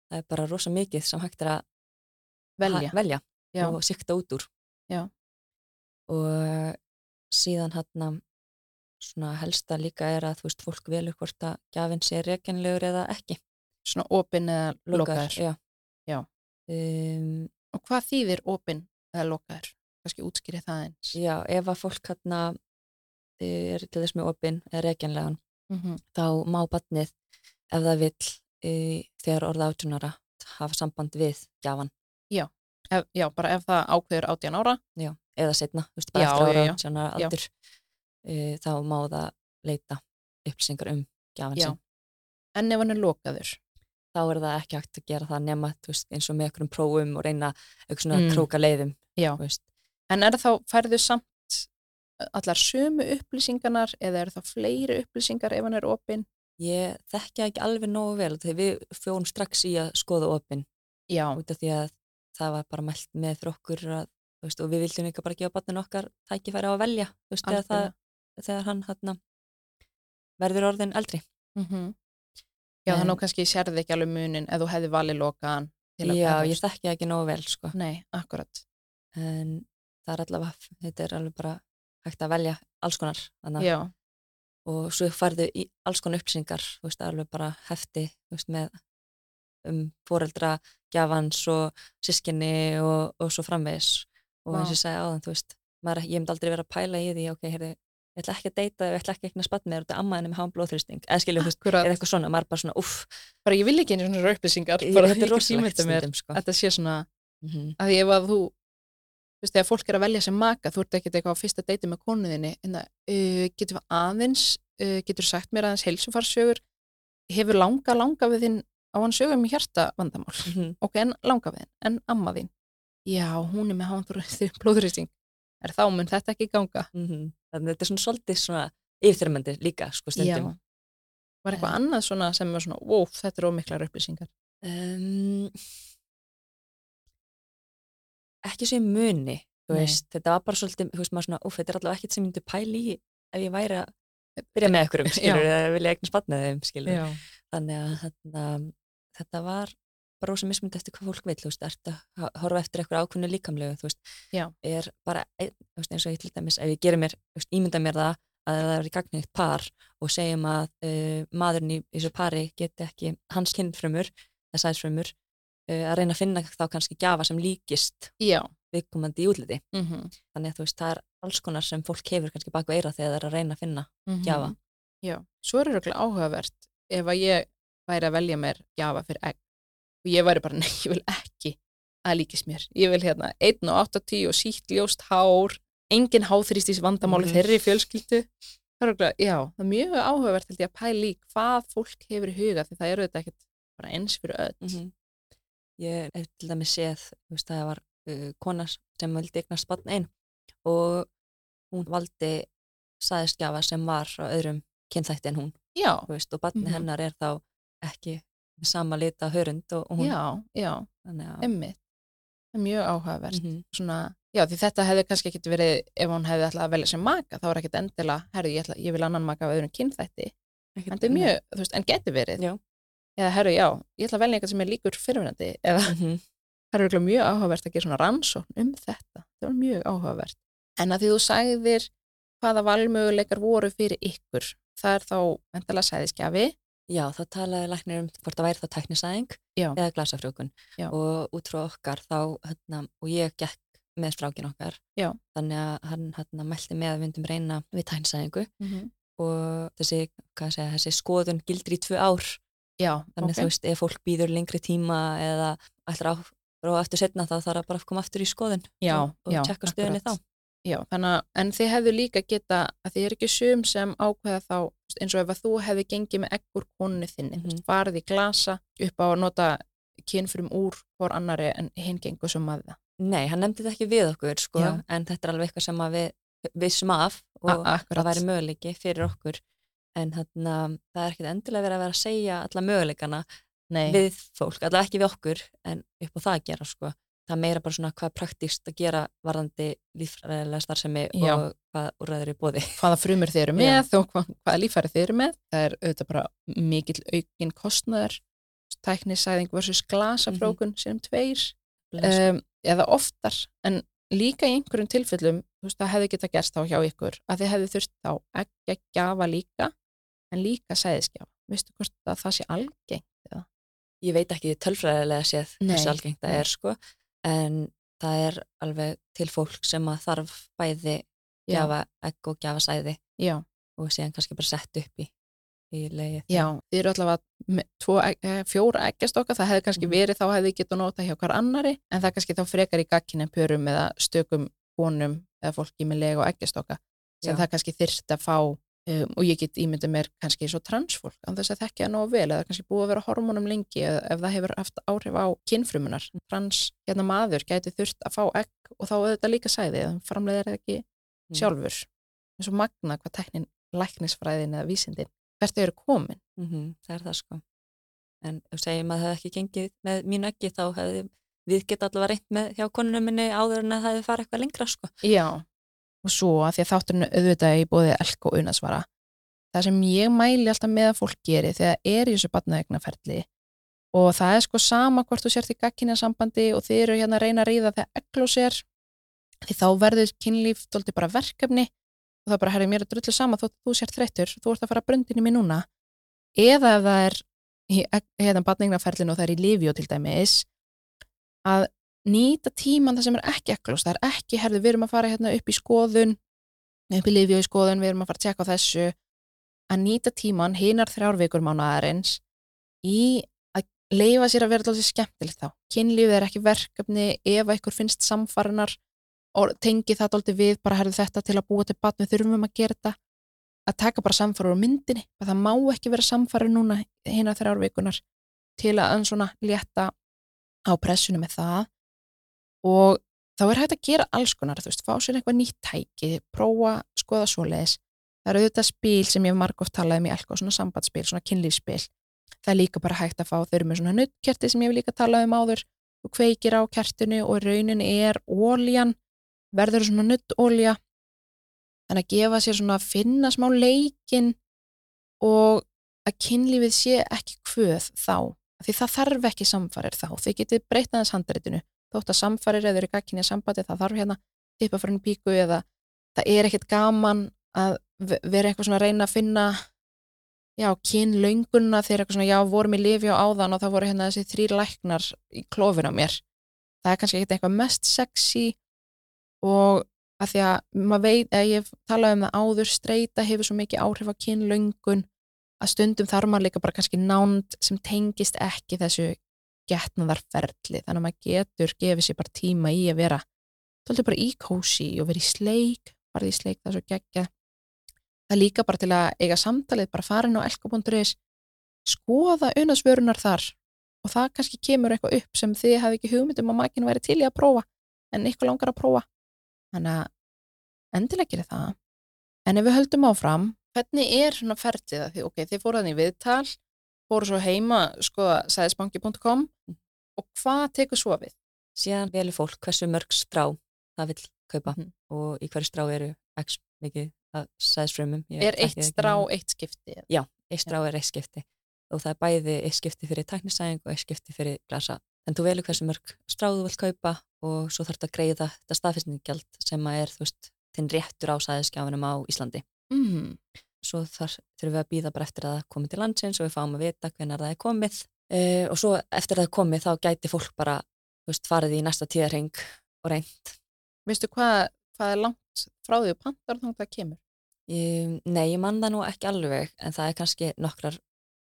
það er bara rosa mikið sem hægt er að velja, velja já, og sikta út úr. Já. Og síðan hérna svona helsta líka er að þú veist, fólk velur hvort að gjafinn sé rekenlegur eða ekki. svona opin eða lokaður. Já. Já. Um, Og hvað þýðir opin eða lokaður? Kannski útskýri það eins. já, ef að fólk hérna er til þess með opinn eða rekenlegan Mm þá má batnið ef það vill e, þegar orða átjónara hafa samband við gjafan Ef, já, bara ef það ákveður 18 ára, já, eða setna, þú veist, bara Já, eftir ára Já. aldur e, þá má það leita upplýsingar um gjafan Já. sinn en ef hann er lokaður. þá er það ekki hægt að gera það nema veist, eins og með einhverjum prófum og reyna eitthvað svona Mm. króka leiðum. En er þá, færðu samt allar sömu upplýsingarnar eða eru það fleiri upplýsingar ef hann er opinn? ég þekki ekki alveg nógu vel þegar við fjórum strax í að skoða opinn Já, út af því að það var bara mælt með fyrir okkur að, þú veist, og við vildum líka bara gefa barninu okkar tækifæri á að velja veist, þegar, það, þegar hann hérna, verður orðin eldri Mm Já, En- þannig að kannski sérði ekki alveg munin ef þú hefði valið lokaðan. Já, eða ég þekki ekki nógu vel sko. Nei, akkurat. en það er allavega, þetta er alveg bara hægt að velja alls konar Já, og svo færðu í alls konar veist, alveg bara hefti veist, með um foreldra gjafans og sískinni og, og svo framvegis. Og eins og ég segi áðan, þú veist maður, ég myndi aldrei vera að pæla í því ok, heyrði, ég ætla ekki að deyta, ég ætla ekki að eignast barn með þetta amma henni með hán blóðþrýsting. Eða skilju, eða eitthvað svona, maður bara svona uff, Bara ég vil ekki einu svona ég- bara þetta er rosalegt stundum sko. þetta sé svona, mm að því ef að þú, þú veist, þegar fólk er að velja sem maka, þú ert ekkert eitthvað á fyrsta deiti með konuðinni, en það, uh, getur við aðeins, uh, getur sagt mér aðeins heilsufarsögur, hefur langa, langa við þinn á hann sögum í hjarta vandamál. -hmm. ok, en langa við þinn, en amma þín? Já, hún er með hánþróið blóðrýsting er þá mun þetta ekki ganga? Þannig að þetta er svona svolítið svona yfirþyrmandi líka, sko, stundum. Var eitthvað Eh. annað svona sem var svona wow, þetta er ómiklar upplýsingar. Um, ekki sem muni þú Nei. veist, þetta var bara svolítið þú veist, maður svona, úf, þetta er allavega ekkert sem ég myndi pæli í ef ég væri að byrja með einhverjum *laughs* skilur, eða vilja með þeim skilur já, þannig að þetta, þetta var bara rosa mismynd eftir hvað fólk vil þú veist, ert að horfa eftir eitthvað ákveðnu líkamlegu þú veist, Já. er bara þú veist, eins og ég til dæmis, ef ég gerir mér þú veist, ímynda mér það að það er í gagnið par og segjum að uh, maðurinn í þessu pari geti ekki hans kynfrömmur, eða sæðsfrömmur uh, að reyna að finna þá kannski gjafa sem líkist já. viðkomandi í útliti Mm -hmm. þannig að þú veist, það er alls konar sem fólk hefur kannski baku eira þegar það er að reyna að finna gjafa Mhm. já, svo er þetta áhugavert ef að ég væri að velja mér gjafa fyrir egg og ég væri bara, *laughs* nei, ég vil ekki að líkist mér, ég vil hérna 1 og 80 og sítt ljóst hár engin háþrýstís vandamáli Mhm. þeirri fjölskyldu það er, örugglega- já, það er mjög áhugavert að pæla í hvað fólk hefur í huga því það eru þetta ekkert bara eins fyrir öll -hmm. Ég hef til dæmis séð, veist, það var uh, kona sem vildi eignast barn einn og hún valdi sæðisgjafa sem var á öðrum kynþætti en hún, veist, og barni Mhm. hennar er þá ekki með sama lita hörund og, og hún, já, já, emmitt það er mjög áhugavert. Mhm. svona, já því þetta hefði kannski ekkit verið ef hún hefði ætlað að velja sem maka þá er ekkit endilega, herru ég, ætla, ég vil annan maka af öðrum kynþætti, en þetta er mjög þú veist, en geti verið, Já. eða herru já ég ætla að velja eitthvað sem er líkur fyrirvenandi eða Mhm. það er mjög áhugavert að gera svona rannsókn um þetta, það var mjög áhugavert. En að því þú sagðir hvaða valmöguleikar voru fyrir ykkur það er þá endalega sæðiskjafi Já, þá talaði læknir um hvort það væri þá tæknisæðing eða glasafrjókun og út frá okkar þá, hérna, og ég gekk með strákin okkar, Já. þannig að hann hérna, mælti með að við myndum reyna við tæknisæðingu og þessi, segja, þessi skoðun gildir í tvö ár, Já, þannig ok. þú veist, ef fólk býður lengri tíma eða ætlar á og eftir setna þá þarf það bara að koma aftur í skoðun Já, og, og tjekka stöðinni þá. Já, þannig að, en þið hefðu líka geta, að þið er ekki sum sem ákveða þá, eins og ef að þú hefði gengið með eggur konunni þinni, mm Mhm. farið í glasa upp á að nota kynfrum úr hvor annari en hinn gengur sem að það. Nei, hann nefndi þetta ekki við okkur, sko, Já. en þetta er alveg eitthvað sem að við vissum af og A- akkurat. það væri möguleiki fyrir okkur en þarna, það er ekkert endilega verið að vera að segja alla möguleikana Nei, við fólk, allavega ekki við okkur en upp á það að gera sko það er meira bara svona hvað er praktíst að gera varðandi líffræðilega starfsemi Já. og hvað úrræður í bóði *laughs* hvaða frumur þið eru með og hvað, hvaða lífæri þið eru með. Það er auðvitað bara mikill aukin kostnæður, tæknisæðing versus glasafrókun sem tveir. um, eða oftar en líka í einhverjum tilfellum þú veist, það hefði geta gerst þá hjá ykkur að þið hefði þurft þá ekki að gjafa líka en líka sæðisgjafa veistu hvort að það sé algengt eða? ég veit ekki tölfræðilega séð hversu algengt það er sko en það er alveg til fólk sem að þarf bæði gjafa egg og gjafa sæði já, og síðan kannski bara sett upp í, í leiði já, þið eru allavega eh, fjóra eggjastokka það hefði kannski Mhm. verið þá hefði geta nota hjá hver annari en það kannski þá frekar í gagkinni pörum eða stökum konum eða fólki með lega og eggjastokka sem Já. það kannski þyrst að fá um, og ég get ímyndið mér kannski svo transfólk en þess að þekkja það nógu vel eða kannski búið að vera á hormónum lengi eða ef það hefur haft áhrif á kynfrumunar trans hérna maður gæti þurft að fá egg og þá auðvitað líka sæði eða framleiðir það ekki Mm. sjálfur. Eins og magna hvað teknin læknisfræðin eða vísindin hvert eru komin. Mm það er það sko. En segjum að það hefði ekki gengið með mínu ekki þá hefði við geta allavega reynt með hjá konunum minni áður en að það hefði farið eitthvað lengra sko. Já, og svo að því að þátturinn auðvitað í bóði elk og unasvara það sem ég mæli alltaf með að fólk geri þegar er í þessu batnaðegnaferli og það er sko sama hvort þú sért í gagkinja sambandi og þið eru hérna að reyna að ríða þegar eglós er því þá verður kynlíf tólti bara verkefni og það bara herri mér að drullu sama þótt þú sért þreyttur, þú ert að fara brundinni mér núna. Eða ef það er í hérna batnaðegnaferlinu og það er í Livio til dæmis að nýta tíman það sem er ekki eglós, það er ekki, herðu, við erum að fara hérna upp í skoðun, upp í í skoðun, við erum að fara að tjekka á þessu, að nýta tíman hinar þrjárvíkur mánuðarins í að leifa sér að vera alltaf skemmtilegt þá. Kynlífið er ekki verkefni ef að ykkur finnst samfarinar og tengi það alltaf við, bara herðu þetta til að búa til batn, við þurfum að gera þetta, að taka bara samfarir á myndinni, að það má ekki vera samfarir núna hinar þrjárvíkunar til að en svona létta á pressunum með það og þá er hægt að gera alls konar, þú veist, fá sér eitthvað nýtt tæki, prófa, skoða svoleiðis. Það eru auðvitað spil sem ég hef margóft talað um í elko, svona sambandsspil, svona kynlífsspil. Það er líka bara hægt að fá, þau eru með svona nuttkerti sem ég hef líka talað um áður, þú kveikir á kertinu og raunin er óljan, verður svona nuttólja, þannig að gefa sér svona að finna smá leikin og að kynlífið sé ekki hvöð þá, því það þarf ekki samfarir þá, þið getið breytt aðeins handreitinu þótt að samfarir eða eru gagkinni sambandi það þarf hérna tippa fyrir henni píku eða það er ekkert gaman að ve- vera eitthvað svona að reyna að finna já, kynlaunguna þegar eitthvað svona, já, vorum í lifi á áðan og það voru hérna þessi þrýr læknar í klófin á mér. Það er kannski ekkert eitthvað mest sexy og að því að maður veit, eða ég talaði um það áður streyta hefur svo mikið áhrif á kynlaungun að stundum þarf maður líka bara kannski nánd sem tengist ekki þessu getnaðarferli þannig að maður getur gefið sér bara tíma í að vera tóltið bara í kósi og vera í sleik farið í sleik það er svo geggja það er líka bara til að eiga samtalið bara farin á elko.is skoða unarsvörunar þar og það kannski kemur eitthvað upp sem þið hafi ekki hugmyndum að makinn væri til í að prófa en ykkur langar að prófa. Þannig að endilega gerir það. En ef við höldum áfram hvernig er svona ferlið að því, ok, þið fóruð þannig viðtal fóru svo heima skoða sæðisbanki.com og hvað tekur svo við? síðan velur fólk hversu mörg strá það vil kaupa Mhm. og í hverju strá eru x mikið að sæðsfrömmum Er eitt strá eitt skipti? Já, eitt strá er eitt skipti og það er bæði eitt skipti fyrir tæknisæðing og eitt skipti fyrir glasa en þú velur hversu mörg strá þú vilt kaupa og svo þarf þetta að greiða þetta staðfestningjald sem að er þú veist þinn réttur á sæðiskjáfinum á Íslandi Mm. Svo þar þurfum við að býða bara eftir að það komi til landsins og við fáum að vita hvernig það er komið uh, og svo eftir að það er komið þá gæti fólk bara veist, farið í næsta tíðarheng og reynd. Veistu hvað, hvað er langt frá því að pantar þá það kemur? Ég, nei, ég man það nú ekki alveg en það er kannski nokkrar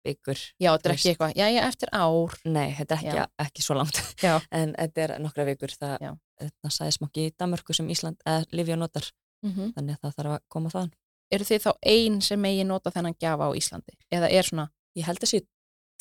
vikur. Já, þetta er ekki eitthvað, já, já, eftir ár. Nei, þetta er ekki, ekki svo langt *laughs* en þetta er nokkrar vikur. Það, það sagði smokki í Danmörku sem Ísland, eða Livja notar Mm þannig að það þarf að koma þaðan. Eru þið þá ein sem megi nota þennan gjafa á Íslandi? Eða er svona Ég held að sé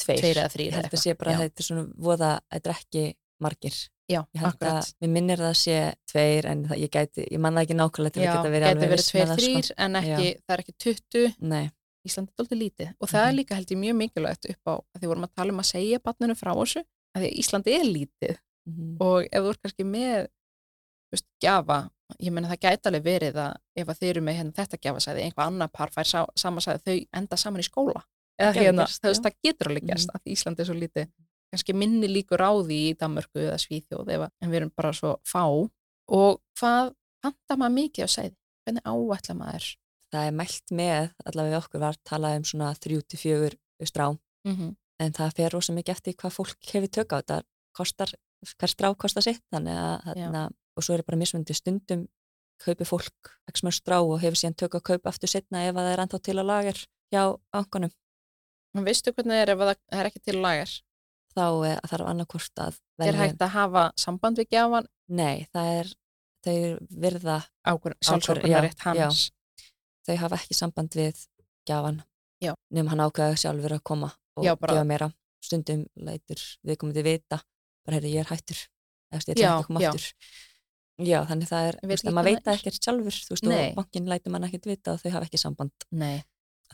tveir. tveir eða þrýr? Ég held að sé bara að þetta er svona voða, þetta er ekki margir. Já, Ég held akkurat. að, mér minnir það að sé tveir en það, ég gæti, ég man það ekki nákvæmlega til Já, að geta verið gæti alveg verið viss tveir, með það, þrýr, sko. en ekki, það er ekki 20. Nei, Íslandi er doldið lítið og það er Mhm. líka held ég mjög mikilvægt upp á að því vorum að tala um að segja barninu frá þessu að því að Íslandi er lítið mhm, og ef þú ert kannski með þú veist, gjafa, ég meina það gæti alveg verið að ef að þið eru með hérna, þetta gjafasæði einhvað annar par fær sá, samansæði þau enda saman í skóla. Eða hérna, þú veist, það getur alveg gerst mm -hmm. að Íslandi er svo lítið kannski minni líkur á því í Danmörku eða Svíþjóð ef, að- en við erum bara svo fá. Og hvað panta maður mikið á sæði? Hvernig áætla maður? Það er mælt með, allavega við okkur var talað um svona 3-4 strá. Mm -hmm. en það fer rosa mikið eftir hvað fólk hefur tök á þetta kostar, hver strá kostar sitt þannig að, og svo er bara mismundi stundum kaupi fólk ekki smör strá og hefur síðan tök að kaupa aftur setna ef að það er ennþá til að lager hjá angunum, En veistu hvernig það er ef að það er ekki til lagar? þá er, þarf annarkvort að Er velja- hægt að hafa samband við gjafan? Nei, það er þau já, sjálfsvörpunarrétt hans? þau hafa ekki samband við gjafan. Já. nefnum hann ákveða sjálfur að koma og Já, gefa meira. Stundum lætur viðkomandi vita bara heyrðu ég er hættur. Eða ég Já, ekki að koma já. aftur Já, þannig það er, veist, maður veit það er. ekkert sjálfur, þú veist, Nei. og bankin lætur mann ekkert vita og þau hafa ekki samband. Nei.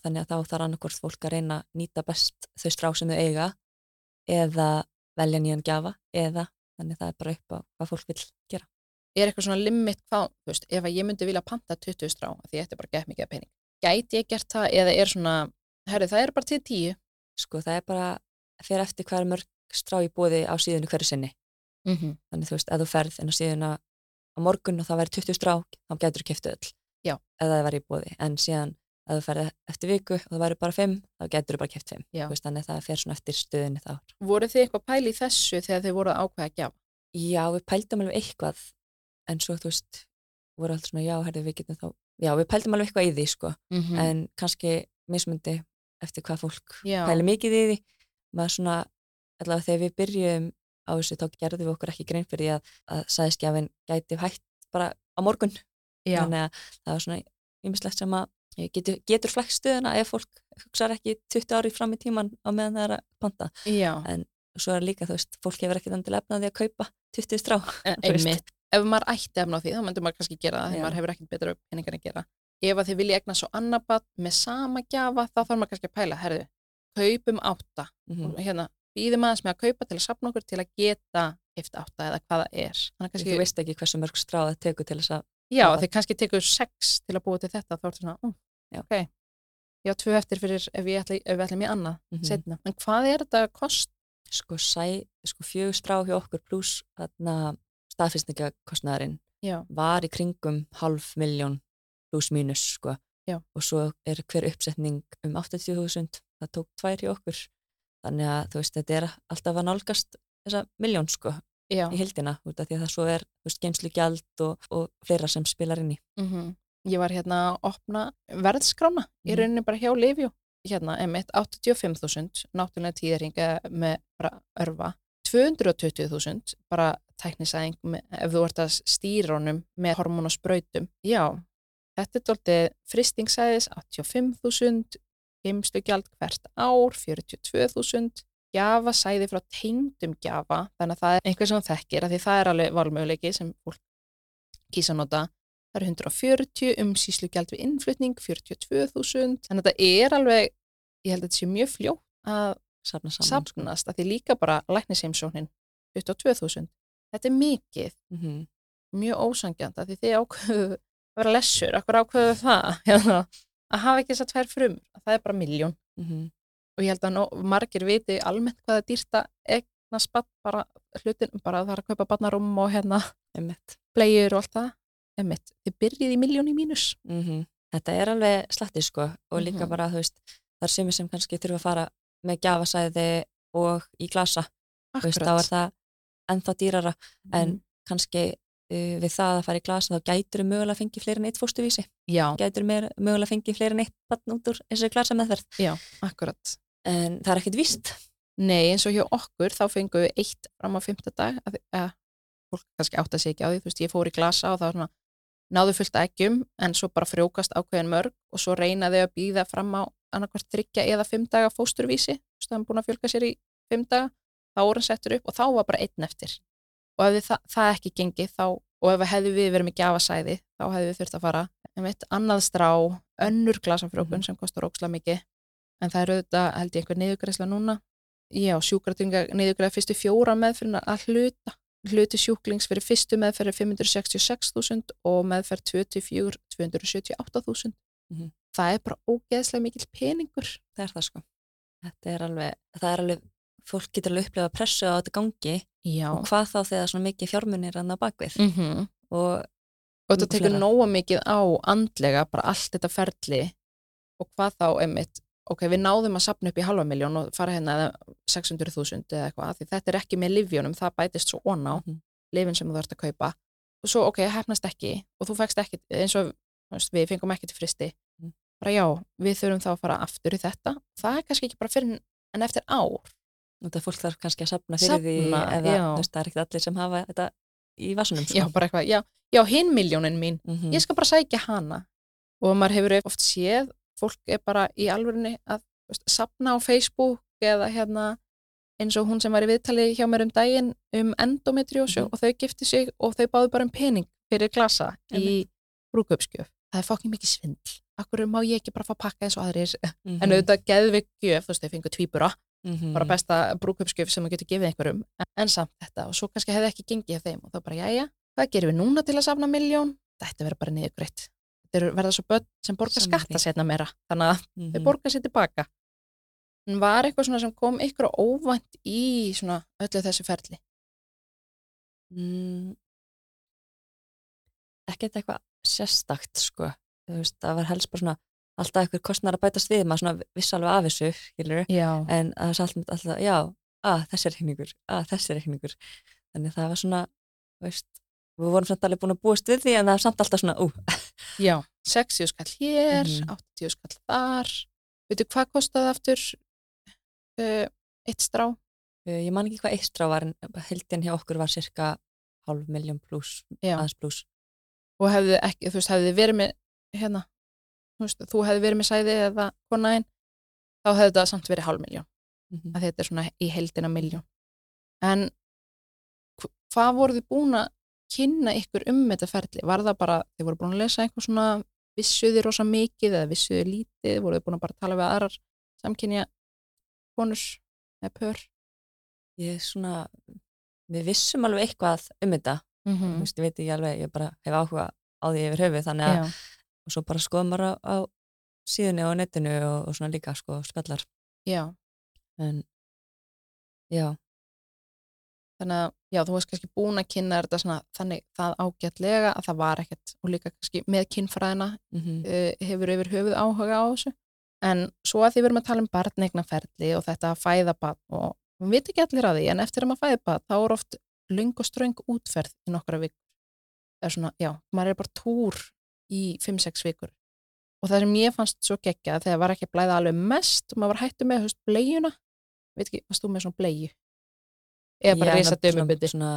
Þannig að þá þarf annarkvort fólk að reyna að nýta best þau strá sem þau eiga eða velja nýjan gjafa eða þannig það er bara upp á hvað fólk vil gera. Er eitthvað svona limit hvað, þú veist, ef að ég myndi vilja panta 20 strá, því þetta er bara gett mikið pening. Gæti ég gert það eða er svona, herri, það er bara til 10? Sko það er bara, fyrir eftir hver mörg strá í bóði á síðunu hverju sinni. Mm -hmm. Þannig þú veist, ef þú ferð inn á síðuna á morgun og það væri 20 strá, þá getur þú kæftu öll. Já. Ef það væri í bóði. En síðan, ef þú ferð eftir viku og það væri bara 5, þá getur þú bara kæft 5. Já. Veist, þannig að það fer svona eftir stöðinni þá. Voru þið eitthvað pæli í þessu þegar þið voru að ákveða að gjafa? Já, við pældum alveg eitthvað en svo, þú veist, voru allt svona, já, herri, við getum þá, já, við pældum alveg eitthvað í því, sko, Mm -hmm. en kannski mismundi eftir hvað fólk Já. pæli mikið í því, maður svona, allavega þegar við byrjum á þessu, þá gerðum við okkur ekki grein fyrir því að, að sæðskjafin gæti hægt bara á morgun, Já. þannig að það var svona ýmislegt sem að getur, getur flækt stöðuna ef fólk hugsaði ekki 20 ári fram í tíman á meðan það er að panta, Já. en svo er líka, þú veist, fólk hefur þannig til efnaði að kaupa 20 strá, *laughs* veist. einmitt, ef maður ætti efna á því, þá myndi maður kannski gera það, þegar maður hefur ekkert betra peningar að gera. Ef að þið vilja egna svo annar bad með sama gjafa, þá þarf maður kannski að pæla, herðu, kaupum átta, Mhm. og hérna, býðum aðeins með að kaupa til að sapna okkur til að geta eftir átta eða hvað það er. Þannig að Þú veist ekki hversu mörg stráð það tekur til þess að já, þið kannski tekur sex til að búa til þetta, þá er þetta svona, um, Já. ok, já, tvö eftir fyrir ef, við ætlum í annað Mhm. setna. En hvað er þetta kost? sko, sko fjögur strá hjá okkur pluss Já, var í kringum half miljón pluss mínus sko Já. og svo er hver uppsetning um 80.000 það tók tvær hjá okkur þannig að þú veist þetta er alltaf að nálgast þessa miljón sko já. í hildina út af því að það svo er geinslugjald og, og fleira sem spilar inn í Mm Ég var hérna að opna verðskrána í Mhm. rauninni bara hjá Livjó. Hérna, emitt 85.000, náttúrulega tíðringa með bara örfa. 220.000, bara tæknisæðing með, ef þú ert að stýra honum með hormón og sprautum. Já, þetta er doldið fristingsæðis 85.000, geimstugjald hvert ár 42.000, gjafa sæði frá tengdum gjafa, þannig að það er einhver sem þú þekkir, af því það er alveg valmöguleiki sem fólk kýsa nota. Það eru 140, umsýslugjald við innflutning 42.000, þannig að þetta er alveg, ég held að þetta sé mjög fljótt að safna saman sko. að því líka bara læknisheimsóknin 22.000, þetta er mikið. Mm -hmm. mjög ósangjant, að því þið ákveðu að vera lessur, akkur ákveðu það? *laughs* Hérna, að hafa ekki þess að tvær frum það er bara miljón mhm, og ég held að nó, margir viti almennt hvað er dýrt að egna spatt bara hlutin, bara það er að kaupa barnarum og hérna bleiur og allt það. Einmitt, þið byrjið í miljón í mínus. Mm þetta er alveg slatti sko og líka Mhm. bara, þú veist, það er sumir sem kannski þurfa að fara með gjafasæði og í glasa, þú veist, þá er það ennþá dýrara en Mhm. kannski við það að fara í glasa þá gætur við mögulega að fengi fleiri en eitt fóstuvísi Já, gætur við mögulega að fengi fleiri en eitt batn út úr eins og glasa meðferð já, akkurat. en það er ekkit víst. Nei, eins og hjá okkur þá fengum við eitt fram á fymta dag að, að fólk kannski átt að segja ekki á því, þú veist, ég fór í glasa og það var svona náðu fullt af eggjum en svo bara frjókast ákveðin mörg og svo reynaði að býða fram á annarkvært þryggja eða fimm daga fósturvísi, veist, það er búin að fjölga sér í fimm daga, þá voru hann settur upp og þá var bara einn eftir og ef það, það ekki gengi þá, og ef hefði við verið með gjafasæði, þá hefði við þurft að fara einmitt, annað strá, önnur glasafrjókun sem kostar óksla mikið. En það er auðvitað, held ég, einhver niðurgræsla núna. Já, sjúkratrynga niðurgræða fyrstu fjóra meðferðina að hluta hluti sjúklings fyrir fyrstu meðferð er 566.000 og meðferð 24 278.000 Mhm. það er bara ógeðslega mikill peningur. Það er það sko. Þetta er alveg, það er alveg fólk getur alveg upplegað pressu á þetta gangi já, og hvað þá þegar svona mikið fjármunir hann á bakvið mm -hmm. og og þetta tekur nóga mikið á andlega, bara allt þetta ferli og hvað þá einmitt ok, við náðum að sapna upp í halva miljón og fara hérna eða 600.000 eða eitthvað, því þetta er ekki með livjónum, það bætist svo ón á Mhm. lifin sem þú þarfst að kaupa. Og svo ok, hefnast ekki og þú fækst ekki, eins og við fengum ekki til fristi. Mm. bara já, við þurfum þá að fara aftur í þetta. Það er kannski ekki bara fyrir en eftir ár þetta fólk þarf kannski að sapna fyrir því Safna, eða veist, það er ekkert allir sem hafa þetta í vasunum sko. já, bara eitthvað, já, já hinn miljónin mín Mhm. ég skal bara sækja hana og maður hefur oft séð fólk er bara í alvörinni að veist, sapna á Facebook eða hérna eins og hún sem var í viðtali hjá mér um daginn um endometriósu Mhm. og þau gifti sig og þau báðu bara um pening fyrir glasa í Einmitt. brúköpskjöf það er fokkin mikið svindl akkur má ég ekki bara fá pakka eins og aðrir *laughs* Mhm. en auðvitað geðvig gjöf, þú veist, þau fengu tvíbura Mhm. bara besta brúköpskjöf sem þú getur gefið einhverjum en, samt þetta og svo kannski hefði ekki gengið hjá þeim og þá bara, jæja, hvað gerum við núna til að safna miljón? Þetta verður bara niðurgreitt þetta eru verða svo börn sem borga Sammála skatta setna meira, þannig að Mhm. þau borga sér tilbaka en var eitthvað svona sem kom ykkur óvænt í svona öllu þessu ferli mm. ekkert eitthvað sérstakt sko þú veist, það var helst bara svona alltaf eitthvað kostnar að bætast við maður svona viss alveg af þessu en það er alltaf, já, að þessi er reikningur, að þessi er reikningur. Þannig það var svona veist, við vorum samt alveg búin að búast við því en það var samt alltaf svona, ú, *laughs* já 60 skall hér, Mhm. 80 skall þar. Veitu hvað kostaði aftur uh, eitt strá? Uh, ég man ekki hvað eitt strá var en heldin hjá okkur var cirka hálf miljón pluss, aðeins pluss og hefði ekki, þú veist, hefði verið með hérna, þú þú hefði verið með sæði eða konaðinn, þá hefði þetta samt verið hálf miljón, mm að þetta er svona í heildina miljón. En hv- hvað voruð þið búin að kynna ykkur um þetta ferli? Var það bara, þið voru búin að lesa eitthvað svona vissuði rosa mikið eða vissuði lítið, voruð þið búin að bara tala við aðrar samkynja konur eða pör? ég svona við vissum alveg eitthvað um þetta Mm þú veist, ég veit ekki alveg, ég bara hef áhuga á því yfir höfu, þannig að Já, og svo bara skoðum maður á, á síðunni og netinu og, og svona líka sko spjallar, já, en já, þannig að já, þú varst kannski búin að kynna þetta svona þannig það ágætlega að það var ekkert og líka kannski með kynfræðina mm uh, hefur yfir höfuð áhuga á þessu. En svo að því við erum að tala um barneignaferli og þetta að fæða barn og við veit ekki allir að því en eftir að maður fæða barn þá er oft lung og ströng útferð í nokkra það er svona, já, maður er bara túr í 5-6 vikur. Og það sem ég fannst svo geggja þegar var ekki að blæða alveg mest og maður var hættu með höfst bleiuna. Veit ekki, varst þú með svona bleiu eða bara reysa svona,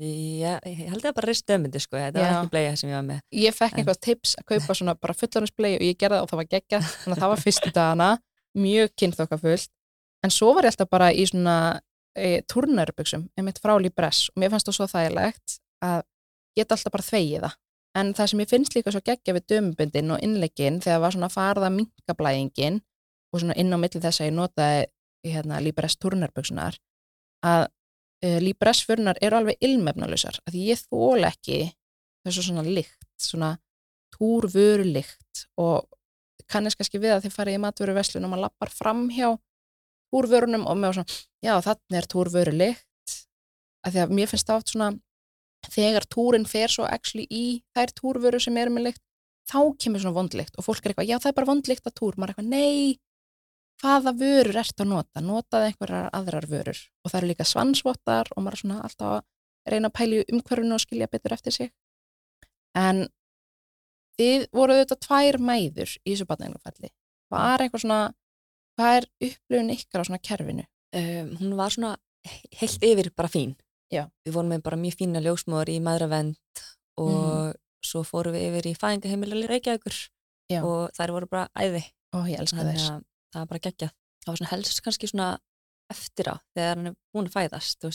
já, ég held að bara reist dömubindi sko, þetta var Já. ekki bleið sem ég var með. Ég fekk En- eitthvað tips að kaupa svona bara fullorðinsblei og ég gerði það og það var geggjað þannig að það var fyrstu dagana, mjög kynþokkafullt. En svo var ég alltaf bara í svona e, turnærubuxum einmitt frá Libress og mér fannst það svo þægilegt að geta alltaf bara þvegið það en það sem ég finnst líka svo geggja við dömubindin og innleggin þegar var svona farða minkablæðingin og svona inn á milli þess að ég notaði hérna, Libress turnærbuxunar að e, Libress förnar eru alveg ilmefnalusar því ég þól ekki þessu svona lykt, svona túrvöru lykt og kannast kannski við að þið farið í matvöru veslun og maður lappar fram hjá túrvörunum og með svona, já þannig er túrvöru lykt að því að mér finnst það oft svona þegar túrin fer svo actually í þær túrvöru sem eru með lykt þá kemur svona vondlikt og fólk er eitthvað, já það er bara vondlikt að túr, maður er eitthvað, nei hvaða vörur ert að nota notaði einhverjar aðrar vörur og það eru líka svansvottar og maður er svona alltaf að reyna að pæli umhverfinu og skilja betur eftir sig en þið voruð þetta tvær mæður í þessu batnæðingafalli var eitthvað svona hvað er upplifun ykkar á svona kerfinu? Um, hún var svona heilt yfir bara fín. Já. Við vorum með bara mjög fína ljósmóður í maðuravend og svo fórum við yfir í fæðingaheimilega Reykjavíkur Já. og þær voru bara æði. Ó, ég elska þess að það var bara geggjað. Það var svona helst kannski svona eftir á þegar hann er búin að fæðast.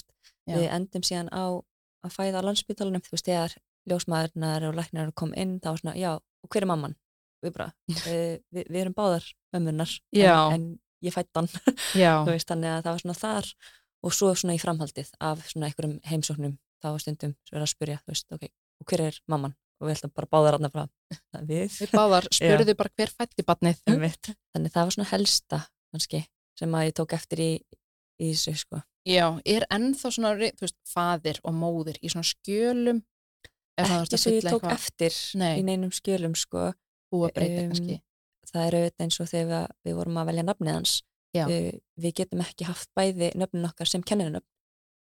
Við endum síðan á að fæða á landsbytalanum, þú veist, þegar ljósmaðurnar og læknar kom inn, það var svona, já, og hver er mamman? Við bara, við, *laughs* við, við erum báðar mömmunar, en, en ég fætt hann, *laughs* þannig að það var svona þar og svo svona í framhaldið af svona einhverjum heimsóknum, þá stundum svo er að spyrja, þú veist, ok, og hver er mamman? Og við ætlum bara báðar aðna frá, *laughs* það við. við báðar *laughs* spurðu bara hver fætti Einmitt. Þannig það var svona helsta, kannski, sem að ég tók eftir í, í þessu, sko. Já, er ennþá svona, þú veist, faðir og móðir í svona skjölum Ekki sem ég tók eftir Nei. í neinum skjölum, sko. búa breyta um, kannski það er auðvitað eins og þegar við, vorum að velja nafnið hans. Uh, við getum ekki haft bæði nöfnin okkar sem kenninunöfn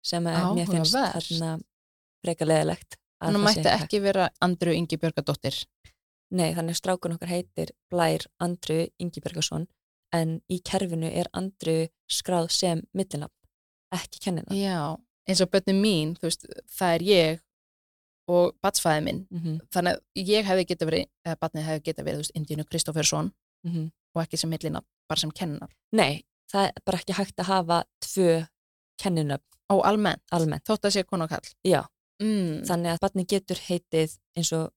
sem að mér finnst þarna freka leðilegt Þannig mætti ekki vera Andru Ingi Björgadóttir Nei, þannig strákun okkar heitir Blær Andru Ingibergason en í kerfinu er Andru skráð sem millinafn, ekki kennina Já, eins og bönni mín, veist, það er ég og batsfæði minn. Mm -hmm. þannig að ég hefði geta verið, eða batnið hefði geta verið, þú veist, Indínu Kristoffersson Mhm. og ekki sem millina, bara sem kennar Nei, það er bara ekki hægt að hafa tvö kenninöfn Ó, almennt, almennt, þótt að sé konu og kall já. Mm. þannig að barni getur heitið eins og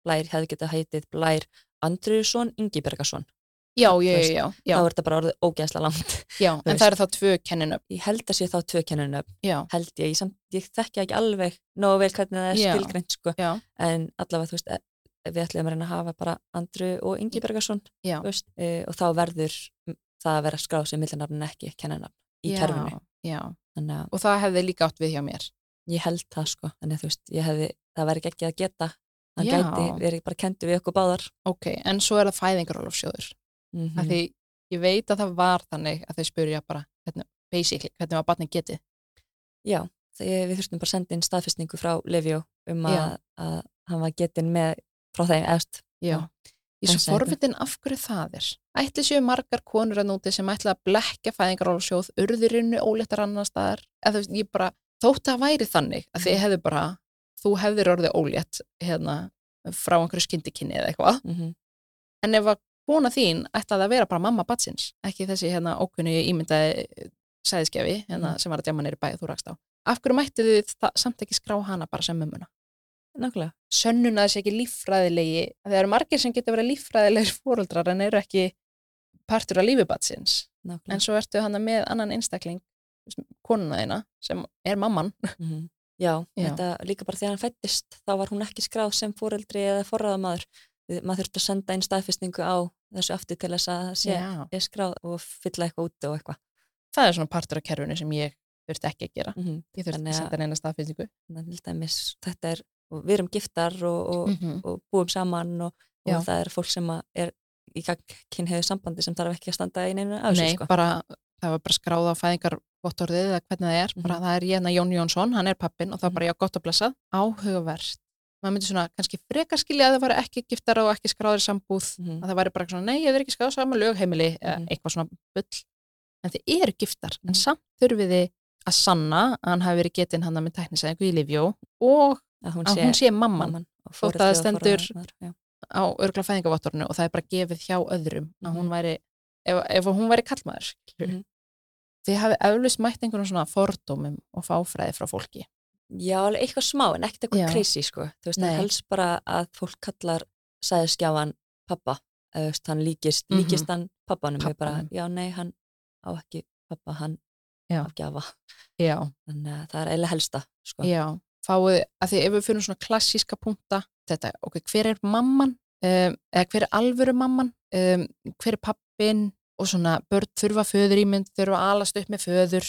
Blær hefði getað heitið Blær Andruðsson Ingibergason Já, já, veist, já, já, þá er þetta bara orðið ógeðsla langt. Já, *laughs* en það eru þá tvö kenninöfn ég held að sé þá tvö kennunöfn Já, held ég, ég, samt, ég þekki ekki alveg nógu vel hvernig það er Já. skilgreint sko. já, en allavega þú veist við ætlum að reyna að hafa bara Andru og Ingibergason já. þú veist, e, og þá verður það að vera skráð sem millinafn en ekki kennunafn í já, kerfinu. Já, að og það hefði líka átt við hjá mér. Ég held það sko. Þannig veist, hefði, það verði ekki að geta. Já. gæti verið bara kentu við okkur báðar. Ok, en svo er það fæðingarólofsjóður mm mm. því ég veit að það var þannig að þau spurja bara, hvernig, basically, hvernig var batnið getið? Já, þegar við þurftum bara að senda inn staðfestningu frá Livjó um að, að hann var getin með frá þeim eðst. Já. Ég svo forvitin af hverju það er. Ætli séu margar konur að núti sem ætla að blekja fæðingarólfsjóð, urðurinnu, óléttar annar staðar. Eða þú veist, ég bara, þótt að væri þannig að þið hefðu bara, þú hefðir orðið ólétt hérna, frá einhverju skyndikinni eða eitthvað. Mm -hmm. En ef að kona þín ætlaði að vera bara mamma batsins, ekki þessi hérna ókunni ímyndaði sæðiskefi hérna, Mhm. sem var að djama neyri bæ þú rakst á. Af hverju mættu þið samt ekki skrá hana bara sem mömmuna? Nákvæmlega. Sönnun að þessi ekki líffræðilegi það eru margir sem getur verið líffræðilegir fóruldrar en eru ekki partur af lífibatsins en svo ertu hann með annan einstakling konuna þína sem er mamman Mm -hmm. Já, Já. þetta líka bara þegar hann fættist þá var hún ekki skráð sem fóreldri eða forraðamaður. Maður þurfti að senda inn staðfestningu á þessu aftur til þess að sé er skráð og fylla eitthvað út og eitthvað. það er svona partur af kerfinu sem ég þurfti ekki að gera Mm -hmm. ég þurfti að að- senda að dæmis, þetta er, og við erum giftar og, og, mm -hmm. og búum saman og, og það er fólk sem að er í kynheiðu sambandi sem þarf ekki að standa í neinu af þessu nei, sko. bara það var bara skráð á fæðingarvottorðið eða hvernig það er, bara Mhm. það er ég hérna Jón Jónsson, hann er pappin og það er Mhm. bara já gott að blessað, áhugavert maður myndi svona kannski frekar skilja að það var ekki giftar og ekki skráður í sambúð Mhm. að það væri bara svona, nei, ég er ekki skráð saman lögheimili eða Mhm. eitthvað svona bull en þið eru giftar, en samt þurfið að sanna að hann hafi verið getinn hann með tæknisæðingu í Livjó og að hún að sé, hún sé mamman mamman Þótt að það stendur- já. á örgla fæðingavottorinu og það er bara gefið hjá öðrum að hún Mhm. væri, ef, ef hún væri kallmaður Mhm. þið hafið eflust mætt einhvern svona fordómum og fáfræði frá fólki Já, alveg eitthvað smá en ekkert eitthvað crazy sko. Þú veist, það helst bara að fólk kallar sæðskjáfan pappa eða þú veist, hann líkist, Mhm. líkist hann pappanum, Ég bara, já, nei, hann á ekki pappa, hann Já. á gjafa já, þannig að það er eiginlega helsta sko. já, fáið að því ef við fyrir svona klassíska punta þetta, ok, hver er mamman um, eða hver er alvöru mamman um, hver er pappin og svona börn þurfa föður ímynd þurfa alast upp með föður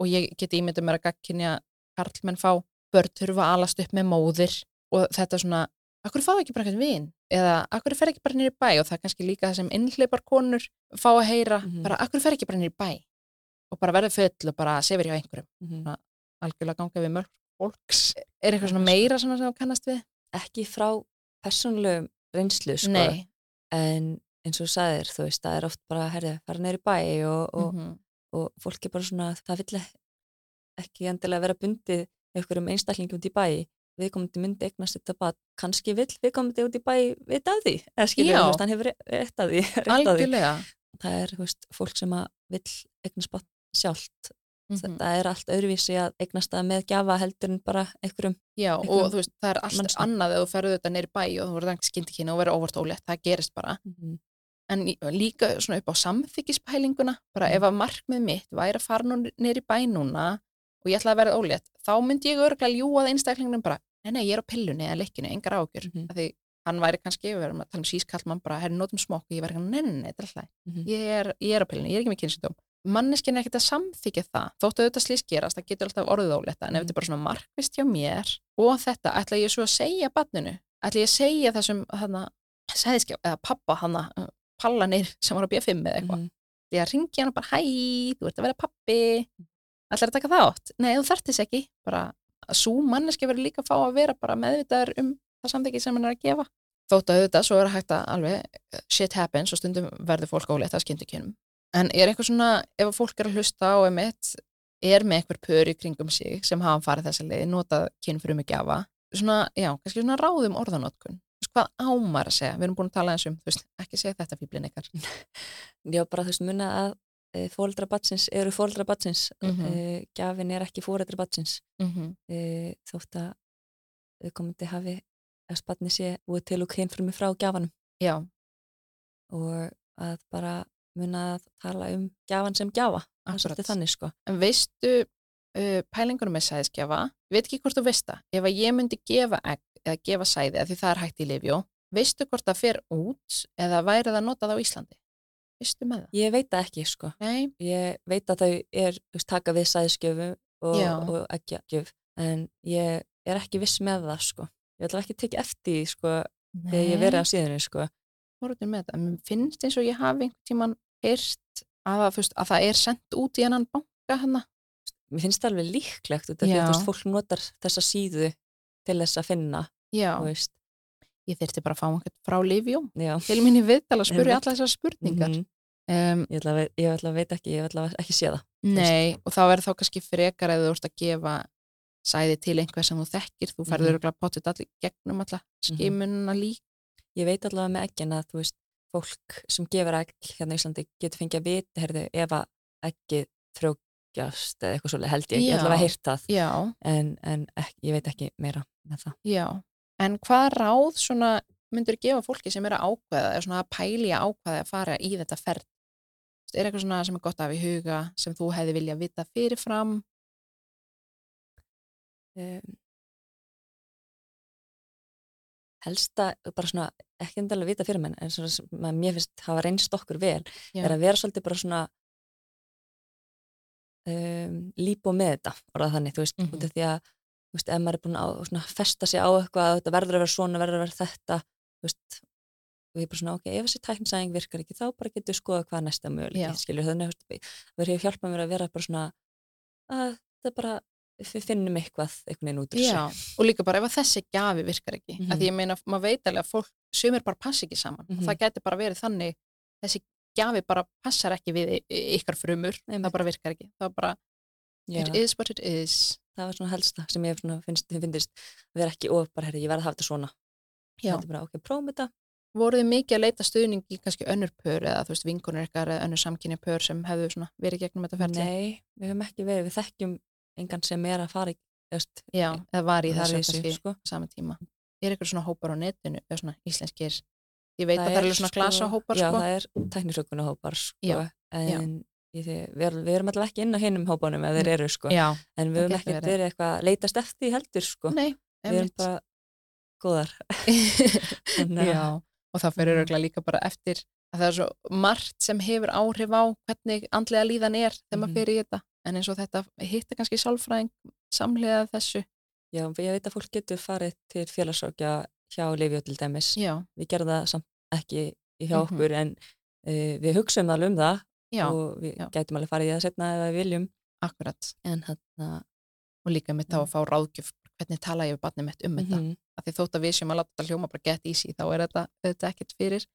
og ég geti ímyndið mér að gagkinja karlmenn fá börn þurfa alast upp með móðir og þetta svona akkur fá ekki bara eitthvað vin? Eða akkur fer ekki bara nýri bæ? Og það er kannski líka það sem innleipar konur fá að heyra Mhm. bara akkur fer ekki bara nýri bæ? Og bara verður full og bara sefur hjá einhverjum. Mhm. algjörlega ganga við mörg fólks er eitthvað svona meira svona sem þú kannast við? Ekki frá persónulegum reynslu, sko. Nei En eins og þú sagðir, þú veist, það er oft bara, herði, fara neyri bæ og, og, Mhm. og fólk er bara svona, það vill ekki endilega vera bundið einhverjum einstaklingum út í bæ viðkomandi myndi eignast þetta bara kannski vill viðkomandi út í bæ vita af því eða skilja, hann hefur rétt að því, *laughs* rétt að því. það er, veist, fólk sem að vill eignast bara sjálft Mhm. þetta er allt öðruvísi að eignast það með gjafa heldur en bara einhverjum Já, og einhverjum þú veist, það er allt mannsnum. annað ef þú ferðu þetta neyri bæ og þú verður þangt skyndikynna og verður óvart ólétt, það gerist bara en í- líka svona upp á samþykkispælinguna bara Mm. ef að markmið mitt væri að fara neyri bæ núna og ég ætla að verða ólétt, þá myndi ég örgulega ljúað einstaklingnum bara, nei, nei, ég er á pillunni eða leikinu, engar ágjur, Mhm. því hann væri kannski, við verðum að tala um sískallmann bara, herri, notum smokk og ég verði ekki, nei, nei, nei, þetta er alltaf Mhm. ég er, ég er á pillunni, ég er ekki með kynsindóm manneskinn er ekkert að samþykja það. Þóttu auðvitað slís gerast, það getur alltaf orðið ólétta en ef þetta er bara svona markvist hjá mér og þetta, ætla ég svo að segja barninu, ætla ég að segja þessum sæðiskjá, eða pappa hana, uh, pallanir sem var á B5 eða eitthvað, Mhm. ég að ringi hann bara hæ, þú ert að vera pappi ætlar að taka þátt, nei þú þarft þess ekki. Bara, svo manneski verður líka að fá að vera bara meðvitaður um það samþykki sem hann er að gefa. Þótt að auðvitað, svo er hægt að alveg uh, shit happens og stundum verður fólk ólétt að skyndikynum en er eitthvað svona, ef fólk er að hlusta á emitt, er með eitthvað pör í kringum sig sem hafa farið þessa leið notað kynfrum ekki afa svona, já, kannski svona ráðum orðanotkun? Þú veist, hvað ámar að segja, við erum búin að tala eins um þú veist, ekki segja þetta fýblin ykkar. *laughs* Já, bara þú veist, muna að e, fóreldra batsins eru fóreldra batsins Mhm. e, gjafin er ekki fóreldra batsins mm -hmm. e, þótt að viðkomandi hafi að spatni sé úr til og kynfrumi frá gjafanum. Já, og að bara muna að tala um gjafan sem gjafa það þannig sko. En veistu uh, pælingunum með sæðisgefa ég veit ekki hvort þú veist það, ef að ég myndi gefa egg eða gefa sæði, af því það er hægt í lifjó veistu hvort það fer út eða væri það notað á Íslandi? Veistu með það? ég veit það ekki sko. Nei, ég veit að þau er taka við sæðskjöfu og, og ekki gjöf en ég er ekki viss með það sko. Ég ætla ekki að tekja eftir sko þegar ég verið á síðunni sko. Mér finnst eins og ég hafi einhvern tíman heyrt að, veist, að það er sendt út í hennan banka hana mér finnst það alveg líklegt af því að veist, fólk notar þessa síðu til þess að finna veist, ég þyrfti bara að fá einhvern frá Livjó já. til mín í viðtal að spurja allar þessar spurningar. Mhm. um, ég ætla að ég ætla að veit ekki, ég ætla að ekki sé það Nei, og þá verður þá kannski frekar ef þú ert að gefa sæði til einhver sem þú þekkir, þú færður Mhm. mm -hmm. potið allir gegnum alla skimununa líka ég veit allavega með eggin að þú veist fólk sem gefur egg hérna í Íslandi getur fengið að vita, heyrðu, ef að eggið frjókjast eða eitthvað svolítið held ég, ég Já. ætla að heyrt það. en, en ekki, ég veit ekki meira með það. Já. En hvað ráð svona myndur gefa fólki sem er að ákveða eða svona að pæli að ákveða að fara í þetta ferð? Er eitthvað svona sem er gott af í huga sem þú hefði vilja vita fyrirfram? Um, helsta bara svona, ekki endalega vita fyrir menn en svona sem mér finnst hafa reynst okkur vel Já. er að vera svolítið bara svona um, líp og með þetta orðað þannig, þú veist, Mhm. út af því að þú veist, ef maður er búin að svona, festa sig á eitthvað þetta verður að vera svona, verður að vera þetta þú veist, og ég er bara svona, ok, ef þessi tæknisæðing virkar ekki, þá bara getur við skoða hvað næsta möguleik, skilur, þannig það hefur hjálpað mér að vera bara svona að það bara við finnum eitthvað, einhvern veginn út úr Já, og líka bara ef þessi gafi virkar ekki mm Mhm. að því ég meina, maður veit alveg að fólk sumir bara passa ekki saman. Og Mhm. það getur bara verið þannig þessi gafi bara passar ekki við ykkar frumur. Einmitt. það bara virkar ekki, það bara Já, it is what it is. Það var svona helsta sem ég finnst, finnst vera ekki of bara, herri, ég verð að hafa þetta svona. Já. þetta er bara, ok, prófum þetta. Voruð þið mikið að leita stuðning í kannski önnur pör eða þú veist vinkonur ykkar eða önnur samkynja pör sem hefðu svona verið gegnum þetta ferli? Nei, við höfum ekki verið, við þekkjum engan sem er að fara í eða var í þessu kannski sko. á sama tíma er eitthvað svona hópar á netinu eða svona íslenskir ég veit að Það það er alveg svona glasahópar Já, sko. það er tæknisökunahópar sko, Já, en ég, þið, við, erum- við erum alltaf ekki inn á hinum hópanum ef þeir eru, sko, Já, en við það höfum ekki verið. eitthvað að leitast eftir því heldur, sko, nei, við erum bara góðar *laughs* að- Já, og það fyrir Mhm. örgulega líka bara eftir að það er svo margt sem hefur áhrif á hvernig andlega líðan er þegar maður Mhm. fyrir í þetta en eins og þetta hitta kannski sálfræðing samlega þessu Já, ég veit að fólk getur farið til félagsrákja hjá Livjó til dæmis já, við gerðum það samt ekki hjá Mhm. okkur en uh, við hugsaum alveg um það já, og við já. gætum alveg farið í það setna ef við viljum akkurat en hann og líka mitt þá að fá ráðgjöf hvernig tala ég við barnið mitt um þetta -hmm. af því þótt að við séum að láta þetta hljóma bara get easy þá er þetta, þetta ekkert fyrir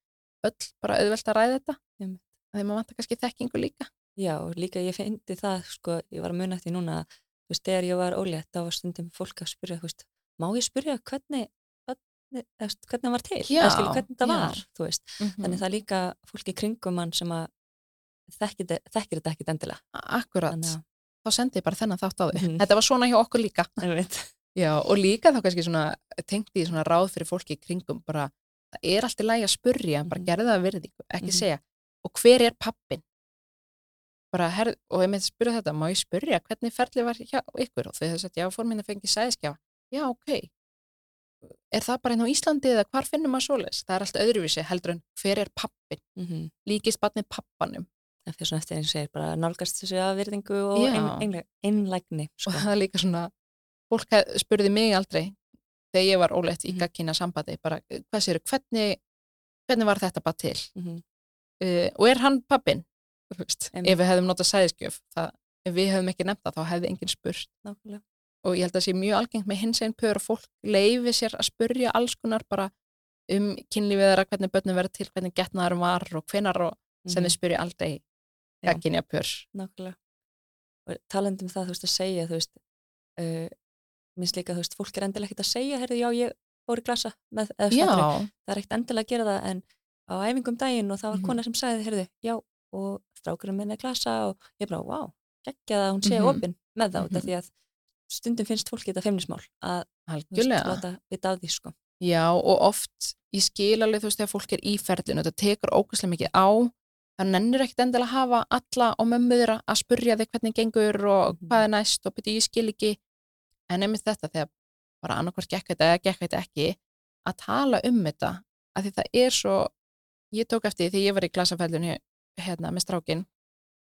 öll bara auðvelt að ræða þetta Einmitt. þegar maður vantar kannski þekkingu líka Já, líka ég fyndi það, sko, ég var að muna eftir núna, þú veist, þegar ég var ólétt, þá var stundum fólk að spyrja, þú veist, má ég spyrja hvernig, hvernig, hvernig hann var til, Já, skilur hvernig það já. var, þú veist, þannig það er líka fólk í kringum hann sem að þekkir, þe- þekkir þetta ekkit endilega. akkurat, Þannig þá sendi ég bara þennan þátt á þig Mhm. þetta var svona hjá okkur líka *laughs* ég Já, og líka þá kannski svona tengdi í svona ráð fyrir fólki kringum bara, það er allt í lagi að spurja bara Mhm. gerði það virðingu, ekki Mhm. segja og hver er pappin? Bara, her, og ég með spurja þetta má ég spurja hvernig ferli var hjá ykkur og þau hefði sagt, já, fór minna fengi sæðiskjafa já, ok er það bara einn á Íslandi eða hvar finnum maður svoleiðis? Það er allt öðruvísi heldur en hver er pappin? mm Líkist barnið pappanum eftir svona eftir eins og segir, bara nálgast þessu að virðingu og Já. ein, einlægni, sko. og það er líka svona fólk spurði mig aldrei þegar ég var óleitt í Mhm. gagkynna sambandi bara, hvað séru, hvernig hvernig var þetta bara til Mm uh, og er hann pappin veist, ef við hefðum notað sæðiskjöf það, ef við hefðum ekki nefnt það þá hefði enginn spurt nákvæmlega. og ég held að það sé mjög algengt með hins einn pör og fólk leifi sér að spurja alls konar bara um kynlífið þeirra, hvernig börnum verður til, hvernig getnaðarum var og hvenar og sem Mhm. þið spurja aldrei Já. gagkynja pör Nákvæmlega. Og talandi um það, þú veist, að segja, þú veist, uh, minnst líka, þú veist, fólk er endilega ekkert að segja, herði, já, ég fór í glasa með, það er ekkert endilega að gera það, en á æfingum daginn og það var Mhm. kona sem sagði, herði, já, og strákurinn minn er glasa og ég bara, wow, geggja það að hún sé Mhm. opinn með það, mm Mhm. því að stundum finnst fólki þetta feimnismál að, láta vita af því, sko. Já, og oft í skilalið, þú veist, þegar fólk er í ferlinu, þetta tekur ógæslega mikið á, það nennir ekkert endilega að hafa alla og mömmuðra að spurja þig hvernig gengur og Mhm. hvað er næst og byrja ég skil ekki, en nefnir þetta þegar bara annarkvort gekk þetta eða gekk þetta ekki, að tala um þetta, að því það er svo, ég tók eftir því þegar ég var í glasafellinu hérna með strákin,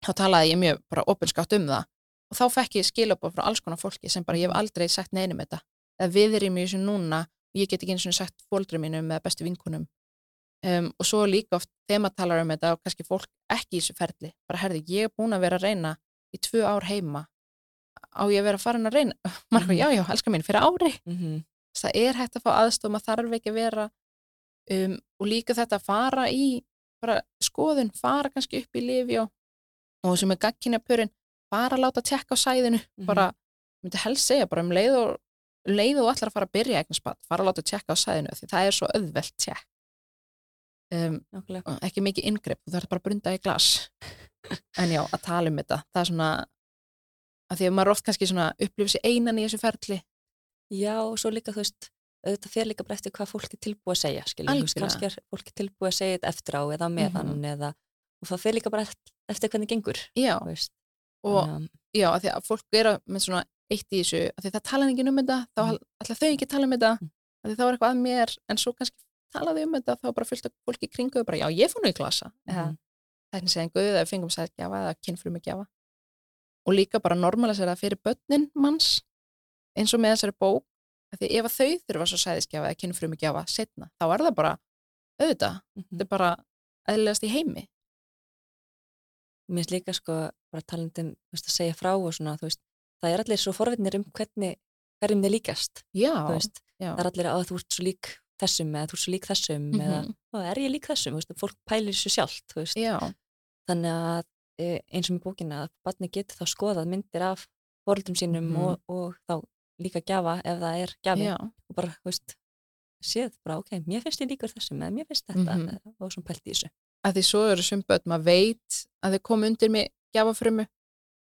þá talaði ég mjög bara opinskátt um það. Og þá fekk ég skilabóð frá alls konar fólki sem bara ég hef aldrei sagt neinum þetta, eða við erum í þessu núna ég get ekki eins og sagt fóldra mínum eða bestu vinkunum um, og svo líka oft þegar maður talar um þetta og kannski fólk ekki í þessu ferli. Bara herði, ég er búin að vera að reyna í tvö ár heima. Á ég að vera að fara að reyna? *laughs* Maður, Mhm. já, já, elskar mín, fyrir ári. Mm -hmm. það er hægt að fá aðstof, maður þarf ekki að vera um, og líka þetta að fara í bara skoðun, fara kannski upp í lifi og, og sem er gagkinja pörin, fara að láta tekka á sæðinu, Mhm. bara, ég myndi helst segja bara um leið og leið og allar að fara að byrja eignaspatt, fara að láta tekka á sæðinu því það er svo auðvelt tekk um, ekki mikið ingrepp, þú þarf bara að brunda í glas. En já, að tala um þetta það er svona að því að maður oft kannski upplifir sér einan í þessu ferli. Já, og svo líka, þú veist, auðvitað fer líka bara eftir hvað fólk er tilbúið að segja, kannski er fólk tilbúið að segja þetta eftir á eða á meðan Mhm. eða, og það fer líka bara eft- eftir hvernig gengur, já, og að- já, að því að fólk er að- með svona eitt í þessu, að því það tala enginn um þetta þá Mhm. ætla þau ekki að tala um þetta Mhm. að því þá er eitthvað að mér, en svo kannski talaði um þetta, þá er bara fullt af fólki kringu og bara, já, ég fór nú í glasa eða Mhm. þækni segja guð eða fengum sætt gjafa eða kynfrumi gjafa og líka bara normalisera það fyrir börnin manns eins og með þessari bók að því ef þau þurfa svo sæðisgjafa eða kynfrumi gjafa setna, þá er það bara auðvitað, Mhm. þetta er bara eðlilegast í heimi Mér finnst líka sko bara um veist, að segja frá og svona, þú veist, það er allir svo forvittnir um hvernig, hverjum þið líkast, já, þú veist, já. það er allir að þú ert svo lík þessum eða þú ert svo lík þessum eða Mhm. "Ó, er ég lík þessum, þú veist, fólk pælir svo sjálft, þú veist, já, þannig að e, eins og með bókina að barni getur þá skoðað myndir af fóröldum sínum Mhm. og, og þá líka gjafa ef það er gjafi já, og bara, þú veist, séð bara, ok, mér finnst ég líkur þessum eða mér finnst þetta Mhm. eða- og svona pælt í þessu. að því svo eru sum börn, maður veit að þau komu undir mig gjafafrumu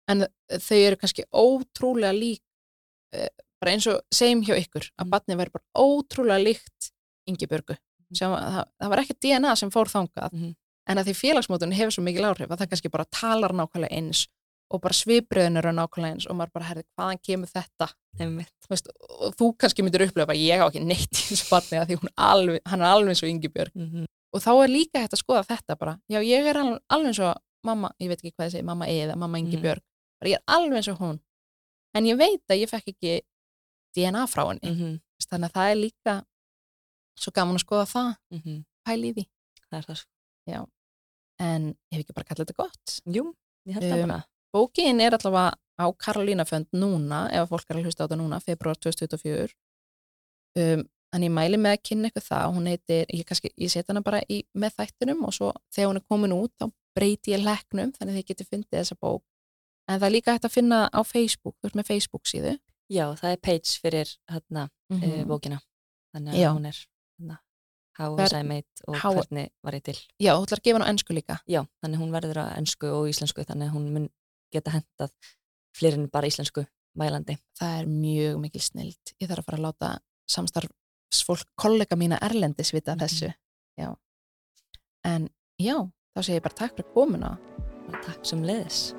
en þau eru kannski ótrúlega lík eh, bara eins og segjum hjá ykkur að Mhm. barnið væri bara ótrúlega líkt Ingibjörgu, sem að, það, það var ekki DNA sem fór þangað, Mhm. en að því félagsmótun hefur svo mikil áhrif að það kannski bara talar nákvæmlega eins og bara svipriðin eru nákvæmlega eins og maður bara herði hvaðan kemur þetta? Veist, og þú kannski myndir upplefa að ég á ekki neitt í þessu barni að því alveg, hann er alveg eins og Ingibjörg. Mm og þá er líka hægt að skoða þetta bara. Já ég er alveg, og mamma ég veit ekki hvað ég segi, mamma eða mamma Ingi Mhm. Björg bara ég er alveg og hún. En ég veit að ég fekk ekki DNA frá henni. -hmm. þannig að það er líka svo gaman að skoða það, mm -hmm. pæli í því. Það það sko. en ég hef ekki bara kallað þetta gott? Jú, ég held það Um, bara bókin er allavega á Karolínafönd núna, ef fólk er að hlusta á þetta núna februar 2024 um, ég mæli með að kynna eitthvað það. Hún heitir, ég, kannski, ég set hana bara í, með þættunum og svo þegar hún er komin út þá breyti ég leknum, þannig þið getur fundið þessa bók. En það er líka hægt að finna á Facebook, þú ert með Facebook síðu. Já, það er page fyrir hérna, mm Mhm. bókina. Þannig að Já. hún er hérna, How er- I made og How- hvernig var ég til? Já, þú ætlar að gefa hana á ennsku líka. Já, þannig hún verður á ennsku og íslensku þannig hún mun geta hendað fleiri en bara íslensku mælandi. Það er mjög mikil snild ég þarf að fara að láta samstarfsfólk kollega mína erlendis vita Mhm. þessu. Já. en já, þá segi ég bara takk fyrir komuna. Takk sem leiðis